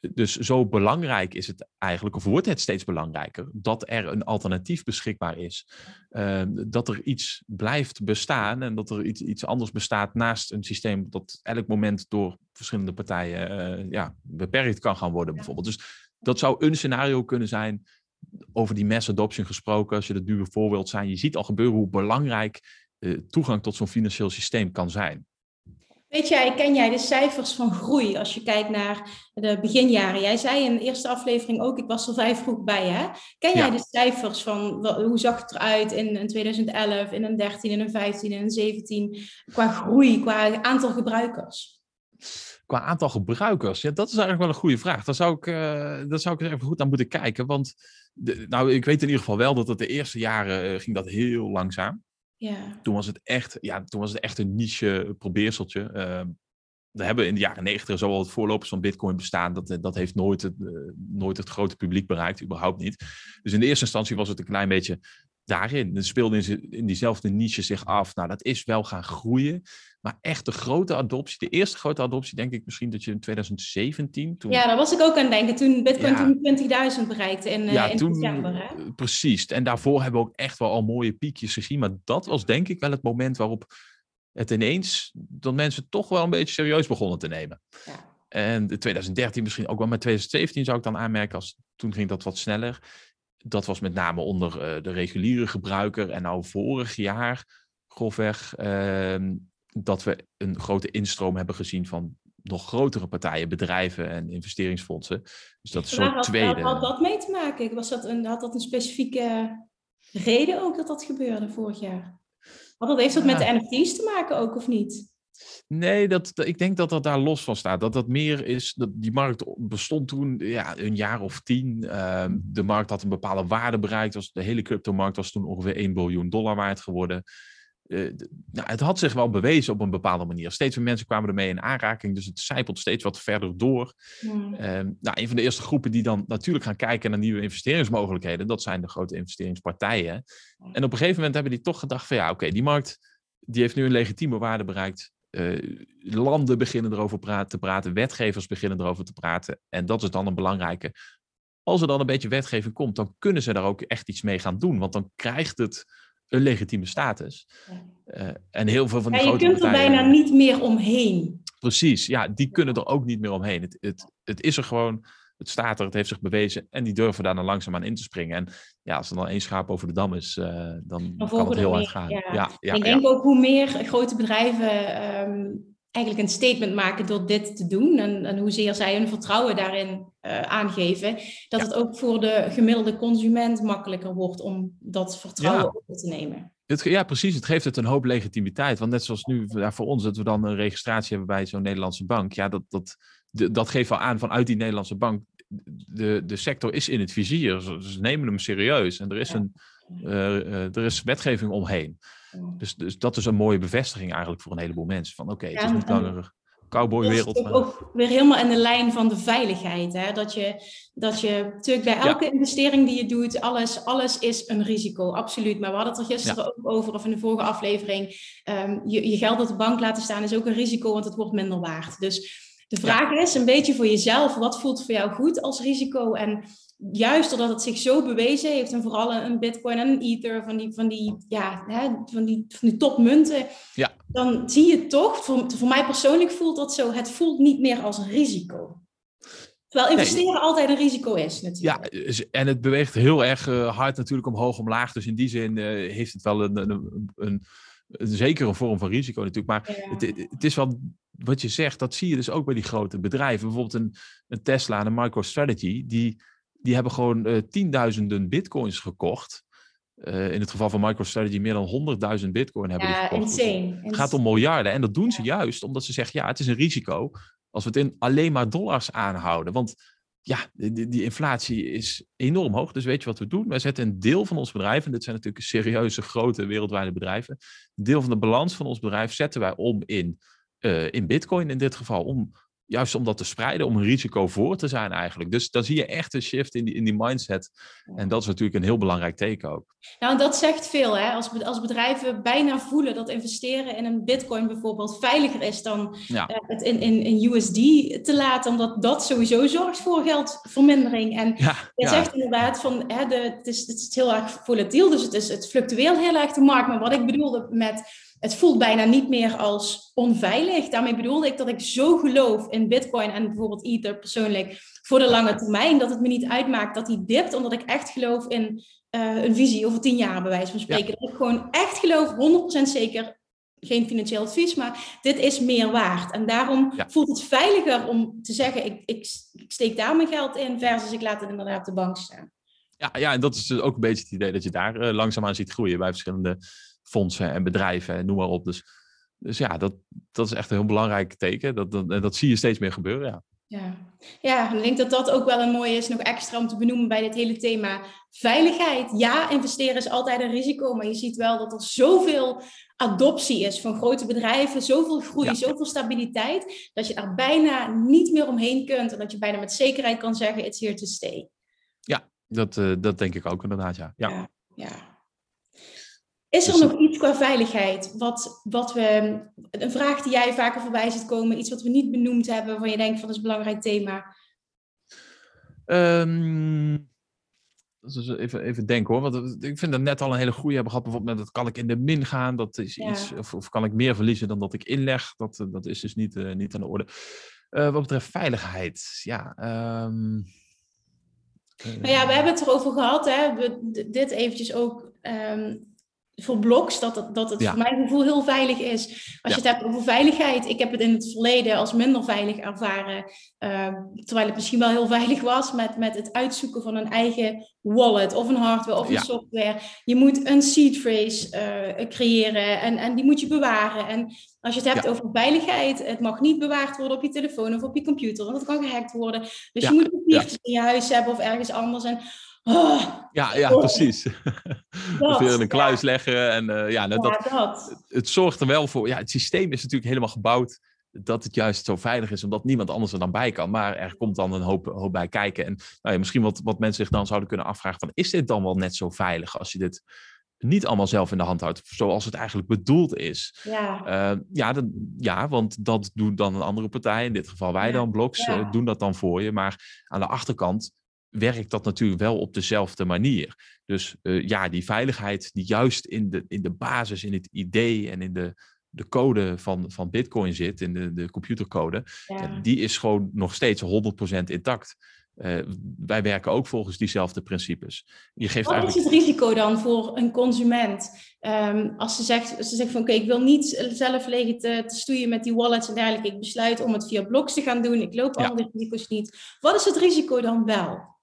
Dus zo belangrijk is het eigenlijk, of wordt het steeds belangrijker, dat er een alternatief beschikbaar is. Eh, dat er iets blijft bestaan en dat er iets, iets anders bestaat naast een systeem dat elk moment door verschillende partijen eh, ja, beperkt kan gaan worden, bijvoorbeeld. Dus dat zou een scenario kunnen zijn over die mass adoption gesproken, als je dat nu bijvoorbeeld zijn. Je ziet al gebeuren hoe belangrijk eh, toegang tot zo'n financieel systeem kan zijn. Weet jij, ken jij de cijfers van groei als je kijkt naar de beginjaren? Jij zei in de eerste aflevering ook, ik was er vrij vroeg bij, hè? Ken jij Ja. de cijfers van hoe zag het eruit in, in 2011, in een 13, in een 15, in een 17, qua groei, qua aantal gebruikers? Qua aantal gebruikers, ja, dat is eigenlijk wel een goede vraag. Daar zou ik, daar zou ik eens even goed aan moeten kijken. Want de, nou, ik weet in ieder geval wel dat het de eerste jaren eh, ging dat heel langzaam. Ja, Toen was het echt, ja, toen was het echt een niche probeerseltje. Eh, we hebben in de jaren negentig zo al het voorlopers van Bitcoin bestaan. Dat, eh, dat heeft nooit het, eh, nooit het grote publiek bereikt, überhaupt niet. Dus in de eerste instantie was het een klein beetje daarin. Het speelde in, in diezelfde niche zich af. Nou, dat is wel gaan groeien. Maar echt de grote adoptie, de eerste grote adoptie, denk ik misschien dat je in 2017. Toen, ja daar was ik ook aan het denken toen Bitcoin Ja. toen 20.000 bereikte in, eh, ja, in toen, december. Hè? eh, precies. En daarvoor hebben we ook echt wel al mooie piekjes gezien. Maar dat was denk ik wel het moment waarop het ineens, dat mensen toch wel een beetje serieus begonnen te nemen. Ja. En de 2013 misschien ook wel, maar 2017 zou ik dan aanmerken, als, toen ging dat wat sneller. Dat was met name onder eh, de reguliere gebruiker. En nou vorig jaar, grofweg, ehm, dat we een grote instroom hebben gezien van nog grotere partijen, bedrijven en investeringsfondsen. Dus dat is Waar zo'n had, tweede. had dat mee te maken? Was dat een, had dat een specifieke reden ook dat dat gebeurde vorig jaar? Had dat, heeft dat met de NFT's te maken ook of niet? Nee, dat, dat- ik denk dat dat daar los van staat. Dat dat meer is, dat die markt bestond toen ja, een jaar of tien. Ehm, de markt had een bepaalde waarde bereikt. Was, de hele cryptomarkt was toen ongeveer 1 biljoen dollar waard geworden. Eh, nou, het had zich wel bewezen op een bepaalde manier. Steeds meer mensen kwamen ermee in aanraking, dus het zijpelt steeds wat verder door. Hmm. Ehm, nou, een van de eerste groepen die dan natuurlijk gaan kijken naar nieuwe investeringsmogelijkheden, dat zijn de grote investeringspartijen. En op een gegeven moment hebben die toch gedacht van ja, oké, die markt die heeft nu een legitieme waarde bereikt. Eh, landen beginnen erover te praten, wetgevers beginnen erover te praten. En dat is dan een belangrijke. Als er dan een beetje wetgeving komt, dan kunnen ze daar ook echt iets mee gaan doen. Want dan krijgt het een legitieme status. Eh, en heel veel van die Ja, je grote kunt er partijen... bijna niet meer omheen. Precies, ja, die kunnen er ook niet meer omheen. Het, het, het is er gewoon, het staat er, het heeft zich bewezen en die durven daar dan langzaamaan in te springen. En ja, als er dan één schaap over de dam is, eh, dan Dan kan het heel hard gaan. ja. Ja, ja, ik denk ook hoe meer grote bedrijven ehm, eigenlijk een statement maken door dit te doen. En, en hoezeer zij hun vertrouwen daarin eh, aangeven. Dat Ja. het ook voor de gemiddelde consument makkelijker wordt om dat vertrouwen Ja. over te nemen. Het, ja, precies. Het geeft het een hoop legitimiteit. Want net zoals nu ja, voor ons, dat we dan een registratie hebben bij zo'n Nederlandse bank. Ja, dat, dat, dat geeft wel aan vanuit die Nederlandse bank. De, de sector is in het vizier. Ze, ze nemen hem serieus. En er is, een, eh, eh, er is wetgeving omheen. Dus, dus dat is een mooie bevestiging eigenlijk voor een heleboel mensen. Van oké, het Ja, is niet langer cowboywereld. Dat is ook weer helemaal in de lijn van de veiligheid. Hè? Dat, je, dat je natuurlijk bij elke investering die je doet, alles, alles is een risico, absoluut. Maar we hadden het er gisteren ook over, of in de vorige aflevering. Um, je, je geld op de bank laten staan is ook een risico, want het wordt minder waard. Dus de vraag is een beetje voor jezelf, wat voelt voor jou goed als risico? En juist doordat het zich zo bewezen heeft, en vooral een Bitcoin en een Ether, van die, van die, ja, hè, van die, van die topmunten, ja. dan zie je toch, voor, voor mij persoonlijk voelt dat zo, het voelt niet meer als een risico. Terwijl investeren altijd een risico is natuurlijk. Ja, en het beweegt heel erg uh, hard natuurlijk omhoog, omlaag. Dus in die zin uh, heeft het wel een, een, een, zeker een vorm van risico natuurlijk. Maar ja. het, het, is wel wat je zegt, dat zie je dus ook bij die grote bedrijven. Bijvoorbeeld een, een Tesla en een MicroStrategy, die die hebben gewoon uh, tienduizenden bitcoins gekocht. Uh, in het geval van MicroStrategy meer dan 100.000 bitcoin hebben ja, gekocht. Insane. Het gaat om miljarden. En dat doen ze juist omdat ze zeggen, ja, het is een risico als we het in alleen maar dollars aanhouden. Want ja, die, die, inflatie is enorm hoog. Dus weet je wat we doen? Wij zetten een deel van ons bedrijf, en dit zijn natuurlijk serieuze, grote wereldwijde bedrijven, een deel van de balans van ons bedrijf zetten wij om in, uh, in bitcoin in dit geval, om juist om dat te spreiden, om een risico voor te zijn eigenlijk. Dus dan zie je echt een shift in die, in die mindset. En dat is natuurlijk een heel belangrijk teken ook. Nou, dat zegt veel. Hè? Als, als bedrijven bijna voelen dat investeren in een bitcoin bijvoorbeeld veiliger is dan uh, het in, in, in USD te laten, omdat dat sowieso zorgt voor geldvermindering. En ja, je ja. zegt inderdaad van, hè, de, het, is, het is heel erg volatiel, dus het, is, het fluctueert heel erg de markt. Maar wat ik bedoelde met het voelt bijna niet meer als onveilig. Daarmee bedoelde ik dat ik zo geloof in Bitcoin en bijvoorbeeld Ether persoonlijk voor de lange termijn, dat het me niet uitmaakt dat die dipt, omdat ik echt geloof in uh, een visie over tien jaar, bij wijze van spreken. Dat ik gewoon echt geloof, 100% zeker, geen financieel advies, maar dit is meer waard. En daarom voelt het veiliger om te zeggen, ik, ik, ik steek daar mijn geld in, versus ik laat het inderdaad op de bank staan. Ja, ja, en dat is dus ook een beetje het idee dat je daar uh, langzaamaan ziet groeien bij verschillende fondsen en bedrijven en noem maar op. Dus, dus ja, dat, dat is echt een heel belangrijk teken. Dat, dat, en dat zie je steeds meer gebeuren, ja. Ja. ja, ik denk dat dat ook wel een mooie is, nog extra om te benoemen bij dit hele thema veiligheid. Ja, investeren is altijd een risico, maar je ziet wel dat er zoveel adoptie is van grote bedrijven, zoveel groei, zoveel stabiliteit, dat je daar bijna niet meer omheen kunt en dat je bijna met zekerheid kan zeggen, it's here to stay. Ja, dat, uh, dat denk ik ook inderdaad, ja. ja. ja, ja. Is er dus nog iets qua veiligheid? Wat, wat we, een vraag die jij vaker voorbij ziet komen, iets wat we niet benoemd hebben, waarvan je denkt van dat is een belangrijk thema? Um, dus even, even denken hoor. Want ik vind dat net al een hele goede hebben gehad. Bijvoorbeeld met dat kan ik in de min gaan. Dat is iets, of, of, kan ik meer verliezen dan dat ik inleg. Dat, dat is dus niet, uh, niet aan de orde. Uh, wat betreft veiligheid. Ja, um, nou ja, we hebben het erover gehad. Hè. We, dit eventjes ook um, voor bloks, dat het, dat het voor mijn gevoel heel veilig is. Als je het hebt over veiligheid, ik heb het in het verleden als minder veilig ervaren, uh, terwijl het misschien wel heel veilig was met, met het uitzoeken van een eigen wallet of een hardware of een software. Je moet een seed phrase uh, creëren en, en die moet je bewaren. En als je het hebt over veiligheid, het mag niet bewaard worden op je telefoon of op je computer, want het kan gehackt worden. Dus je moet papiertjes in je huis hebben of ergens anders. En Oh, ja, ja, precies. Dat, [laughs] weer in een kluis leggen. En uh, ja, nou, dat, dat. Het zorgt er wel voor. Ja, het systeem is natuurlijk helemaal gebouwd dat het juist zo veilig is, omdat niemand anders er dan bij kan. Maar er komt dan een hoop, hoop bij kijken. En nou ja, misschien wat, wat mensen zich dan zouden kunnen afvragen: van, is dit dan wel net zo veilig als je dit niet allemaal zelf in de hand houdt, zoals het eigenlijk bedoeld is? Ja, uh, ja, ja want dat doet dan een andere partij, in dit geval wij ja. dan, Bloks, ja. uh, doen dat dan voor je. Maar aan de achterkant werkt dat natuurlijk wel op dezelfde manier. Dus uh, ja, die veiligheid die juist in de, in de basis, in het idee en in de, de code van, van Bitcoin zit, in de, de computercode, ja. die is gewoon nog steeds 100% intact. Uh, wij werken ook volgens diezelfde principes. Je geeft Wat eigenlijk... is het risico dan voor een consument? Um, als ze zegt, ze zegt van oké, okay, ik wil niet zelf liggen te, te, stoeien met die wallets en dergelijke. Ik besluit om het via bloks te gaan doen. Ik loop ja. al die risico's niet. Wat is het risico dan wel?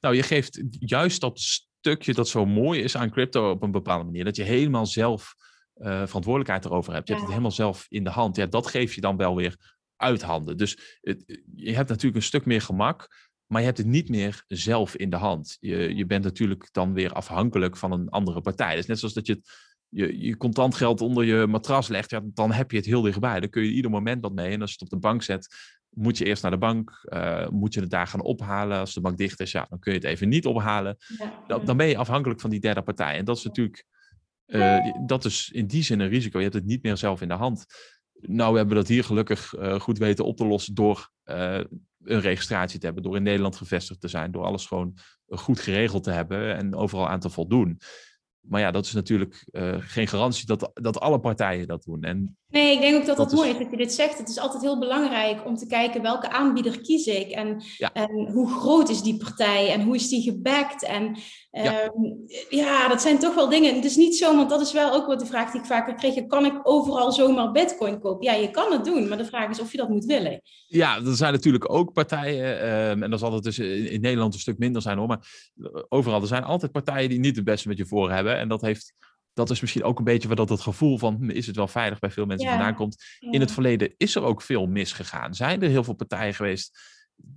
Nou, je geeft juist dat stukje dat zo mooi is aan crypto op een bepaalde manier. Dat je helemaal zelf uh, verantwoordelijkheid erover hebt. Je hebt het helemaal zelf in de hand. Ja, dat geef je dan wel weer uit handen. Dus het, je hebt natuurlijk een stuk meer gemak. Maar je hebt het niet meer zelf in de hand. Je, je bent natuurlijk dan weer afhankelijk van een andere partij. Dus net zoals dat je het je, je contant geld onder je matras legt, ja, dan heb je het heel dichtbij. Dan kun je ieder moment wat mee. En als je het op de bank zet, moet je eerst naar de bank. Uh, moet je het daar gaan ophalen. Als de bank dicht is, ja, dan kun je het even niet ophalen. Dan, dan, ben je afhankelijk van die derde partij. En dat is natuurlijk, uh, dat is in die zin een risico. Je hebt het niet meer zelf in de hand. Nou, we hebben dat hier gelukkig uh, goed weten op te lossen door een registratie te hebben, door in Nederland gevestigd te zijn, door alles gewoon goed geregeld te hebben en overal aan te voldoen. Maar ja, dat is natuurlijk uh, geen garantie dat, dat alle partijen dat doen. En nee, ik denk ook dat dat, mooi is dat je dit zegt. Het is altijd heel belangrijk om te kijken welke aanbieder kies ik. En, ja. en hoe groot is die partij en hoe is die gebackt. En ja. Um, ja. dat zijn toch wel dingen. Het is niet zo, want dat is wel ook wat de vraag die ik vaker kreeg. Kan ik overal zomaar bitcoin kopen? Ja, je kan het doen, maar de vraag is of je dat moet willen. Ja, er zijn natuurlijk ook partijen, um, en dat zal het dus in, in, Nederland een stuk minder zijn hoor, maar overal, er zijn altijd partijen die niet het beste met je voor hebben. En dat heeft dat is misschien ook een beetje wat dat het gevoel van is het wel veilig bij veel mensen ja. vandaan komt. In het verleden is er ook veel misgegaan. Zijn er heel veel partijen geweest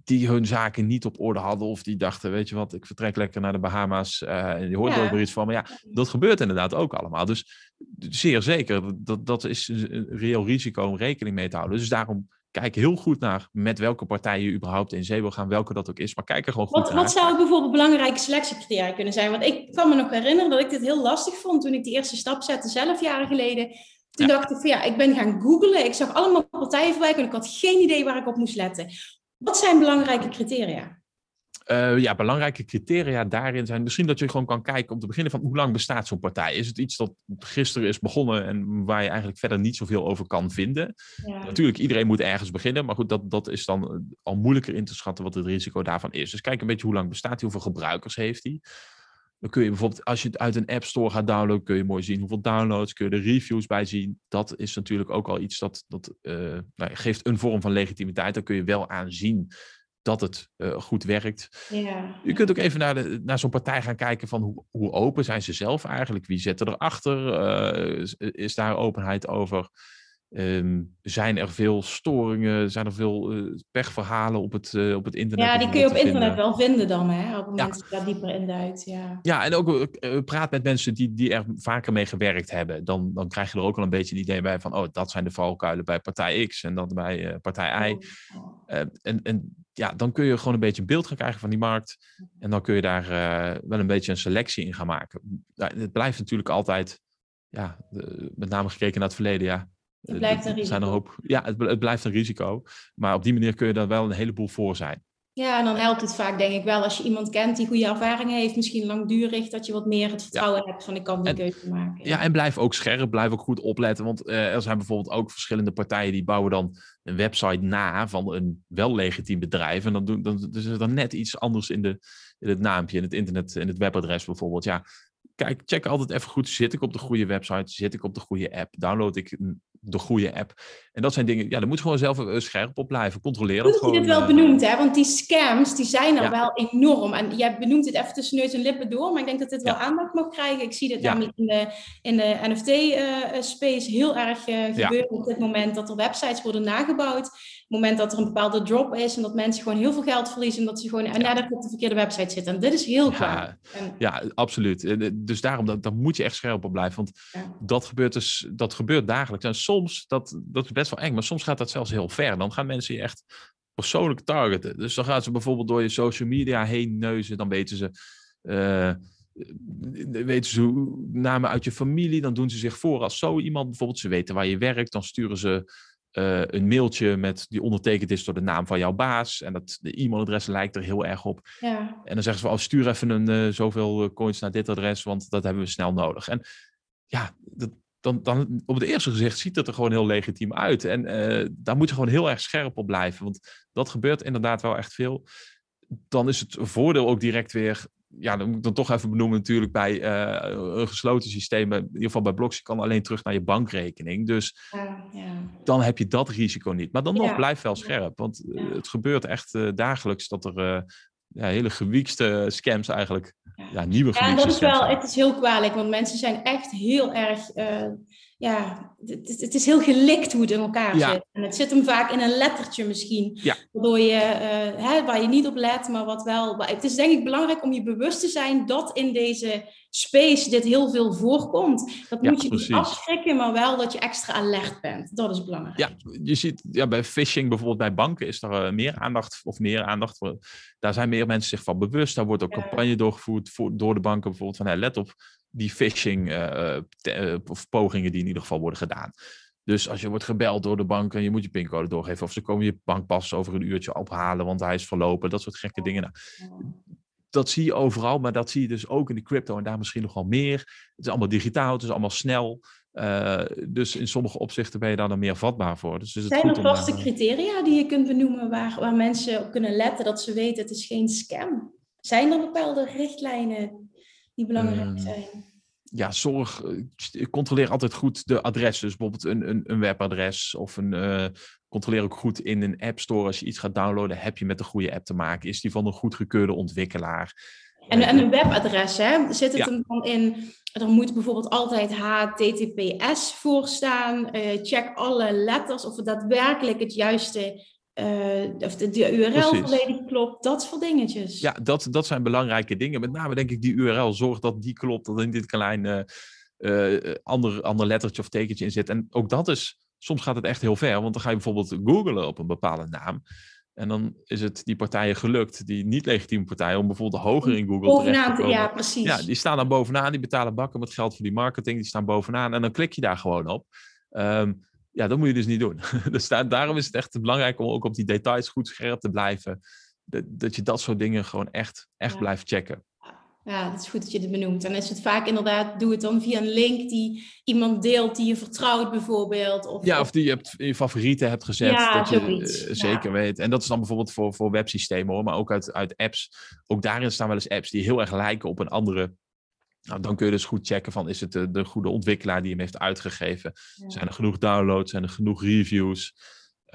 die hun zaken niet op orde hadden of die dachten, weet je wat, ik vertrek lekker naar de Bahama's uh, en je hoort ja. er iets van. Maar ja, dat gebeurt inderdaad ook allemaal. Dus zeer zeker, dat, dat is een reëel risico om rekening mee te houden. Dus daarom kijk heel goed naar met welke partij je überhaupt in zee wil gaan, welke dat ook is. Maar kijk er gewoon goed wat, naar. Wat zou bijvoorbeeld belangrijke selectiecriteria kunnen zijn? Want ik kan me nog herinneren dat ik dit heel lastig vond toen ik die eerste stap zette, zelf jaren geleden. Toen ja. dacht ik van ja, ik ben gaan googlen. Ik zag allemaal partijen voorbij en ik had geen idee waar ik op moest letten. Wat zijn belangrijke criteria? Uh, ja, belangrijke criteria daarin zijn misschien dat je gewoon kan kijken om te beginnen van hoe lang bestaat zo'n partij? Is het iets dat gisteren is begonnen en waar je eigenlijk verder niet zoveel over kan vinden? Ja. Natuurlijk, iedereen moet ergens beginnen, maar goed, dat, dat is dan eh, al moeilijker in te schatten wat het risico daarvan is. Dus kijk een beetje hoe lang bestaat hij, hoeveel gebruikers heeft hij. Dan kun je bijvoorbeeld, als je het uit een app store gaat downloaden, kun je mooi zien hoeveel downloads, kun je de reviews bij zien. Dat is natuurlijk ook al iets dat, dat uh, nou, geeft een vorm van legitimiteit. Daar kun je wel aan zien dat het uh, goed werkt. Ja. Je kunt ook even naar, de, naar zo'n partij gaan kijken van hoe, hoe open zijn ze zelf eigenlijk? Wie zit er erachter? Uh, is, is daar openheid over? Um, zijn er veel storingen? Zijn er veel uh, pechverhalen op het, uh, op het internet? Ja, die kun je op internet wel vinden dan, hè? Op het moment dat je daar dieper induikt, ja. Ja, en ook uh, praat met mensen die, die er vaker mee gewerkt hebben. Dan, dan krijg je er ook wel een beetje een idee bij van... oh, dat zijn de valkuilen bij partij X en dan bij partij Y. Oh. Oh. en, en ja, dan kun je gewoon een beetje een beeld gaan krijgen van die markt. En dan kun je daar wel een beetje een selectie in gaan maken. het blijft natuurlijk altijd... Ja, de, met name gekeken naar het verleden, ja het blijft een risico. Zijn hoop, ja, het, het, blijft een risico. Maar op die manier kun je daar wel een heleboel voor zijn. Ja, en dan helpt het vaak, denk ik wel, als je iemand kent die goede ervaringen heeft, misschien langdurig, dat je wat meer het vertrouwen ja. hebt van ik kan die keuze maken. Ja. ja. en blijf ook scherp, blijf ook goed opletten. Want uh, er zijn bijvoorbeeld ook verschillende partijen die bouwen dan een website na van een wel legitiem bedrijf. En dan, doen, dan dus er dan net iets anders in, de, in het naampje, in het internet, in het webadres bijvoorbeeld. Ja, kijk, check altijd even goed, zit ik op de goede website, zit ik op de goede app, download ik de goede app. En dat zijn dingen, ja, daar moet je gewoon zelf eh, scherp op blijven, controleren. Goed dat je dit wel uh, benoemd, hè? want die scams, die zijn er ja. wel enorm. En jij benoemt het even tussen neus en lippen door, maar ik denk dat dit wel ja. aandacht mag krijgen. Ik zie dit ja. namelijk in de, in de NFT-space uh, heel erg gebeuren op dit moment, dat er websites worden nagebouwd het moment dat er een bepaalde drop is en dat mensen gewoon heel veel geld verliezen, omdat ze gewoon ja. nadat op de verkeerde website zitten. En dit is heel. Ja, en... ja, absoluut. Eh, dus daarom, dat, moet je echt scherp op blijven. Want ja. dat, gebeurt dus, dat gebeurt dagelijks. En soms, dat, dat is best wel eng, maar soms gaat dat zelfs heel ver. Dan gaan mensen je echt persoonlijk targeten. Dus dan gaan ze bijvoorbeeld door je social media heen neuzen. Dan weten ze... Uh, weten ze namen uit je familie, dan doen ze zich voor als zo iemand. Bijvoorbeeld, ze weten waar je werkt, dan sturen ze uh, een mailtje met, die ondertekend is door de naam van jouw baas. En dat, de e-mailadres lijkt er heel erg op. Ja. En dan zeggen ze, oh, stuur even een, uh, zoveel eh, coins naar dit adres, want dat hebben we snel nodig. En ja, dat, dan, dan op het eerste gezicht ziet het er gewoon heel legitiem uit. En uh, daar moet je gewoon heel erg scherp op blijven. Want dat gebeurt inderdaad wel echt veel. Dan is het voordeel ook direct weer ja, dan moet ik dan toch even benoemen natuurlijk bij uh, een gesloten systeem. In ieder geval bij bloks, je kan alleen terug naar je bankrekening. Dus ja, ja. dan heb je dat risico niet. Maar dan nog, ja. blijf wel scherp. Want uh, het gebeurt echt uh, dagelijks dat er hele gewiekste scams eigenlijk, ja, nieuwe Ja, en dat is wel, het is heel kwalijk. Want mensen zijn echt heel erg ja, het, het, is heel gelikt hoe het in elkaar zit. En het zit hem vaak in een lettertje misschien. Waardoor je, uh, hè, waar je niet op let, maar wat wel. het is denk ik belangrijk om je bewust te zijn dat in deze space dit heel veel voorkomt. Dat moet je niet afschrikken, maar wel dat je extra alert bent. Dat is belangrijk. Ja, je ziet ja, bij phishing bijvoorbeeld bij banken is er uh, meer aandacht of meer aandacht voor. Daar zijn meer mensen zich van bewust. Daar wordt ook campagne doorgevoerd voor, door de banken bijvoorbeeld van hey, let op die phishing uh, of pogingen die in ieder geval worden gedaan. Dus als je wordt gebeld door de bank en je moet je pincode doorgeven, of ze komen je bankpas over een uurtje ophalen, want hij is verlopen, dat soort gekke dingen. Nou, dat zie je overal, maar dat zie je dus ook in de crypto en daar misschien nog wel meer. Het is allemaal digitaal, het is allemaal snel. Uh, dus in sommige opzichten ben je daar dan meer vatbaar voor. Dus is het Zijn er vaste criteria die je kunt benoemen waar, waar mensen op kunnen letten dat ze weten het is geen scam? Zijn er bepaalde richtlijnen die belangrijk ehm, zijn? Ja, zorg, uh, controleer altijd goed de adres. Dus bijvoorbeeld een, een, een webadres of een, uh, controleer ook goed in een app store. Als je iets gaat downloaden, heb je met de goede app te maken. Is die van een goedgekeurde ontwikkelaar? En, en een webadres, hè? zit het ja. hem dan in? Er moet bijvoorbeeld altijd HTTPS voor staan. Uh, check alle letters of het daadwerkelijk het juiste uh, of de, de URL Precies. volledig klopt, dat soort dingetjes. Ja, dat, dat zijn belangrijke dingen. Met name denk ik die URL, zorg dat die klopt, dat in dit kleine uh, ander, ander lettertje of tekentje in zit. En ook dat is, soms gaat het echt heel ver, want dan ga je bijvoorbeeld googlen op een bepaalde naam. En dan is het die partijen gelukt, die niet-legitieme partijen, om bijvoorbeeld hoger in Google bovenaan te komen. Ja, precies. Ja, die staan dan bovenaan, die betalen bakken met geld voor die marketing, die staan bovenaan. En dan klik je daar gewoon op. Um, ja, dat moet je dus niet doen. [laughs] dus daarom is het echt belangrijk om ook op die details goed scherp te blijven. Dat, dat je dat soort dingen gewoon echt, echt blijft checken. Ja, dat is goed dat je het benoemt. En is het vaak inderdaad, doe het dan via een link die iemand deelt die je vertrouwt bijvoorbeeld. Of, ja, of die je hebt, in je favorieten hebt gezet. Ja, dat je uh, zeker weet. En dat is dan bijvoorbeeld voor, voor websystemen hoor, maar ook uit, uit apps. Ook daarin staan wel eens apps die heel erg lijken op een andere nou, dan kun je dus goed checken van is het de, de goede ontwikkelaar die hem heeft uitgegeven. Zijn er genoeg downloads, zijn er genoeg reviews?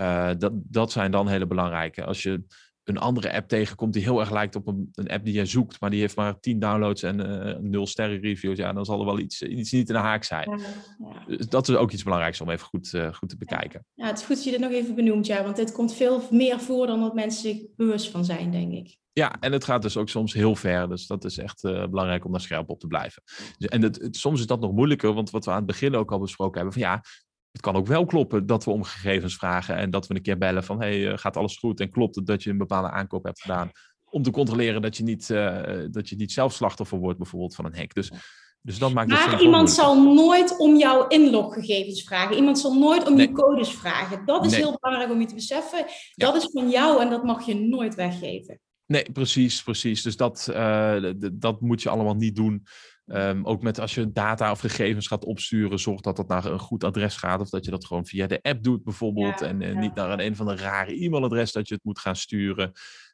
Uh, dat, dat zijn dan hele belangrijke. Als je een andere app tegenkomt die heel erg lijkt op een, een app die je zoekt, maar die heeft maar 10 downloads en uh, nul sterren reviews, ja, dan zal er wel iets, iets niet in de haak zijn. Ja, ja. Dus dat is ook iets belangrijks om even goed, uh, goed te bekijken. Ja. het is goed dat je dit nog even benoemt, ja, want dit komt veel meer voor dan dat mensen zich bewust van zijn, denk ik. Ja, en het gaat dus ook soms heel ver. Dus dat is echt uh, belangrijk om daar scherp op te blijven. Dus, en het, het, soms is dat nog moeilijker, want wat we aan het begin ook al besproken hebben, van ja, het kan ook wel kloppen dat we om gegevens vragen en dat we een keer bellen van hey, uh, gaat alles goed en klopt het dat je een bepaalde aankoop hebt gedaan om te controleren dat je niet, uh, dat je niet zelf slachtoffer wordt bijvoorbeeld van een hack. Dus, dus dat maakt maar iemand zal nooit om jouw inloggegevens vragen. Iemand zal nooit om je codes vragen. Dat is heel belangrijk om je te beseffen. Dat is van jou en dat mag je nooit weggeven. Nee, precies, precies. Dus dat, uh, dat moet je allemaal niet doen. Um, ook met als je data of gegevens gaat opsturen, zorg dat dat naar een goed adres gaat. Of dat je dat gewoon via de app doet bijvoorbeeld. en, en niet naar een, een van de rare e-mailadres dat je het moet gaan sturen.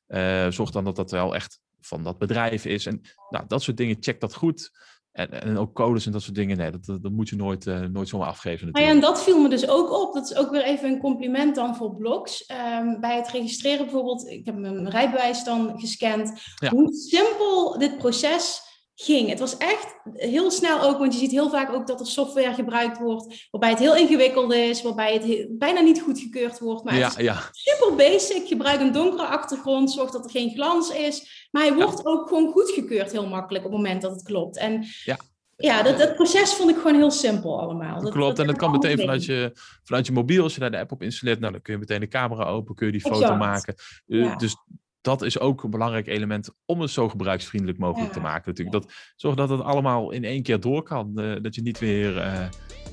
Uh, zorg dan dat dat wel echt van dat bedrijf is. En nou, dat soort dingen, check dat goed. En, en ook codes en dat soort dingen, nee, dat, dat, moet je nooit, uh, nooit zomaar afgeven. Nou ja, en dat viel me dus ook op. Dat is ook weer even een compliment dan voor blogs. Um, bij het registreren bijvoorbeeld, ik heb mijn rijbewijs dan gescand. Ja. Hoe simpel dit proces ging. Het was echt heel snel ook, want je ziet heel vaak ook dat er software gebruikt wordt, waarbij het heel ingewikkeld is, waarbij het bijna niet goedgekeurd wordt. Maar ja, het is ja. super basic. Gebruik een donkere achtergrond, zorg dat er geen glans is. Maar hij wordt ook gewoon goedgekeurd heel makkelijk op het moment dat het klopt. En ja. Ja, dat, dat proces vond ik gewoon heel simpel allemaal. Dat, Klopt, en dat kan meteen vanuit je, vanuit je mobiel, als je daar de app op installeert, nou, dan kun je meteen de camera open, kun je die foto maken. Uh, dus dat is ook een belangrijk element om het zo gebruiksvriendelijk mogelijk te maken. Natuurlijk. Dat, zorg dat het allemaal in één keer door kan. Uh, dat je niet weer uh,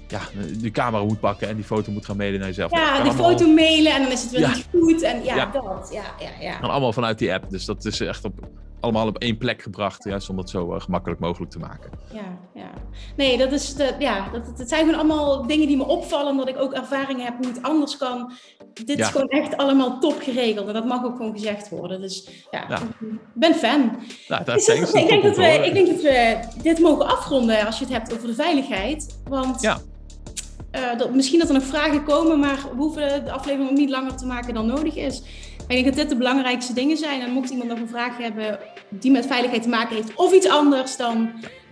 ja, de camera moet pakken en die foto moet gaan mailen naar jezelf. Ja, die foto mailen en dan is het wel niet goed. En ja, dat. Ja, ja, ja. En allemaal vanuit die app. Dus dat is echt op, allemaal op één plek gebracht, juist om dat zo uh, gemakkelijk mogelijk te maken. Ja, ja. Nee, dat, is de, ja, dat, dat zijn gewoon allemaal dingen die me opvallen, omdat ik ook ervaring heb hoe het anders kan. Dit is gewoon echt allemaal top geregeld en dat mag ook gewoon gezegd worden. Dus ja, ik ben fan. Nou, dat is ik, denk dat we, ik denk dat we dit mogen afronden als je het hebt over de veiligheid. Want ja. Uh, dat, misschien dat er nog vragen komen, maar we hoeven de aflevering ook niet langer te maken dan nodig is. Ik denk dat dit de belangrijkste dingen zijn. En mocht iemand nog een vraag hebben die met veiligheid te maken heeft of iets anders, dan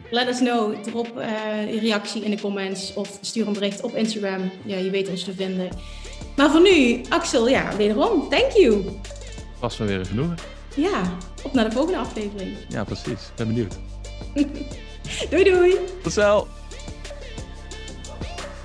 let us know. Drop uh, een reactie in de comments of stuur een bericht op Instagram. Ja, je weet ons te vinden. Maar voor nu, Axel, ja, wederom, thank you. Was wel weer genoeg. Ja, op naar de volgende aflevering. Ja, precies. Ben benieuwd. [laughs] doei doei. Tot snel.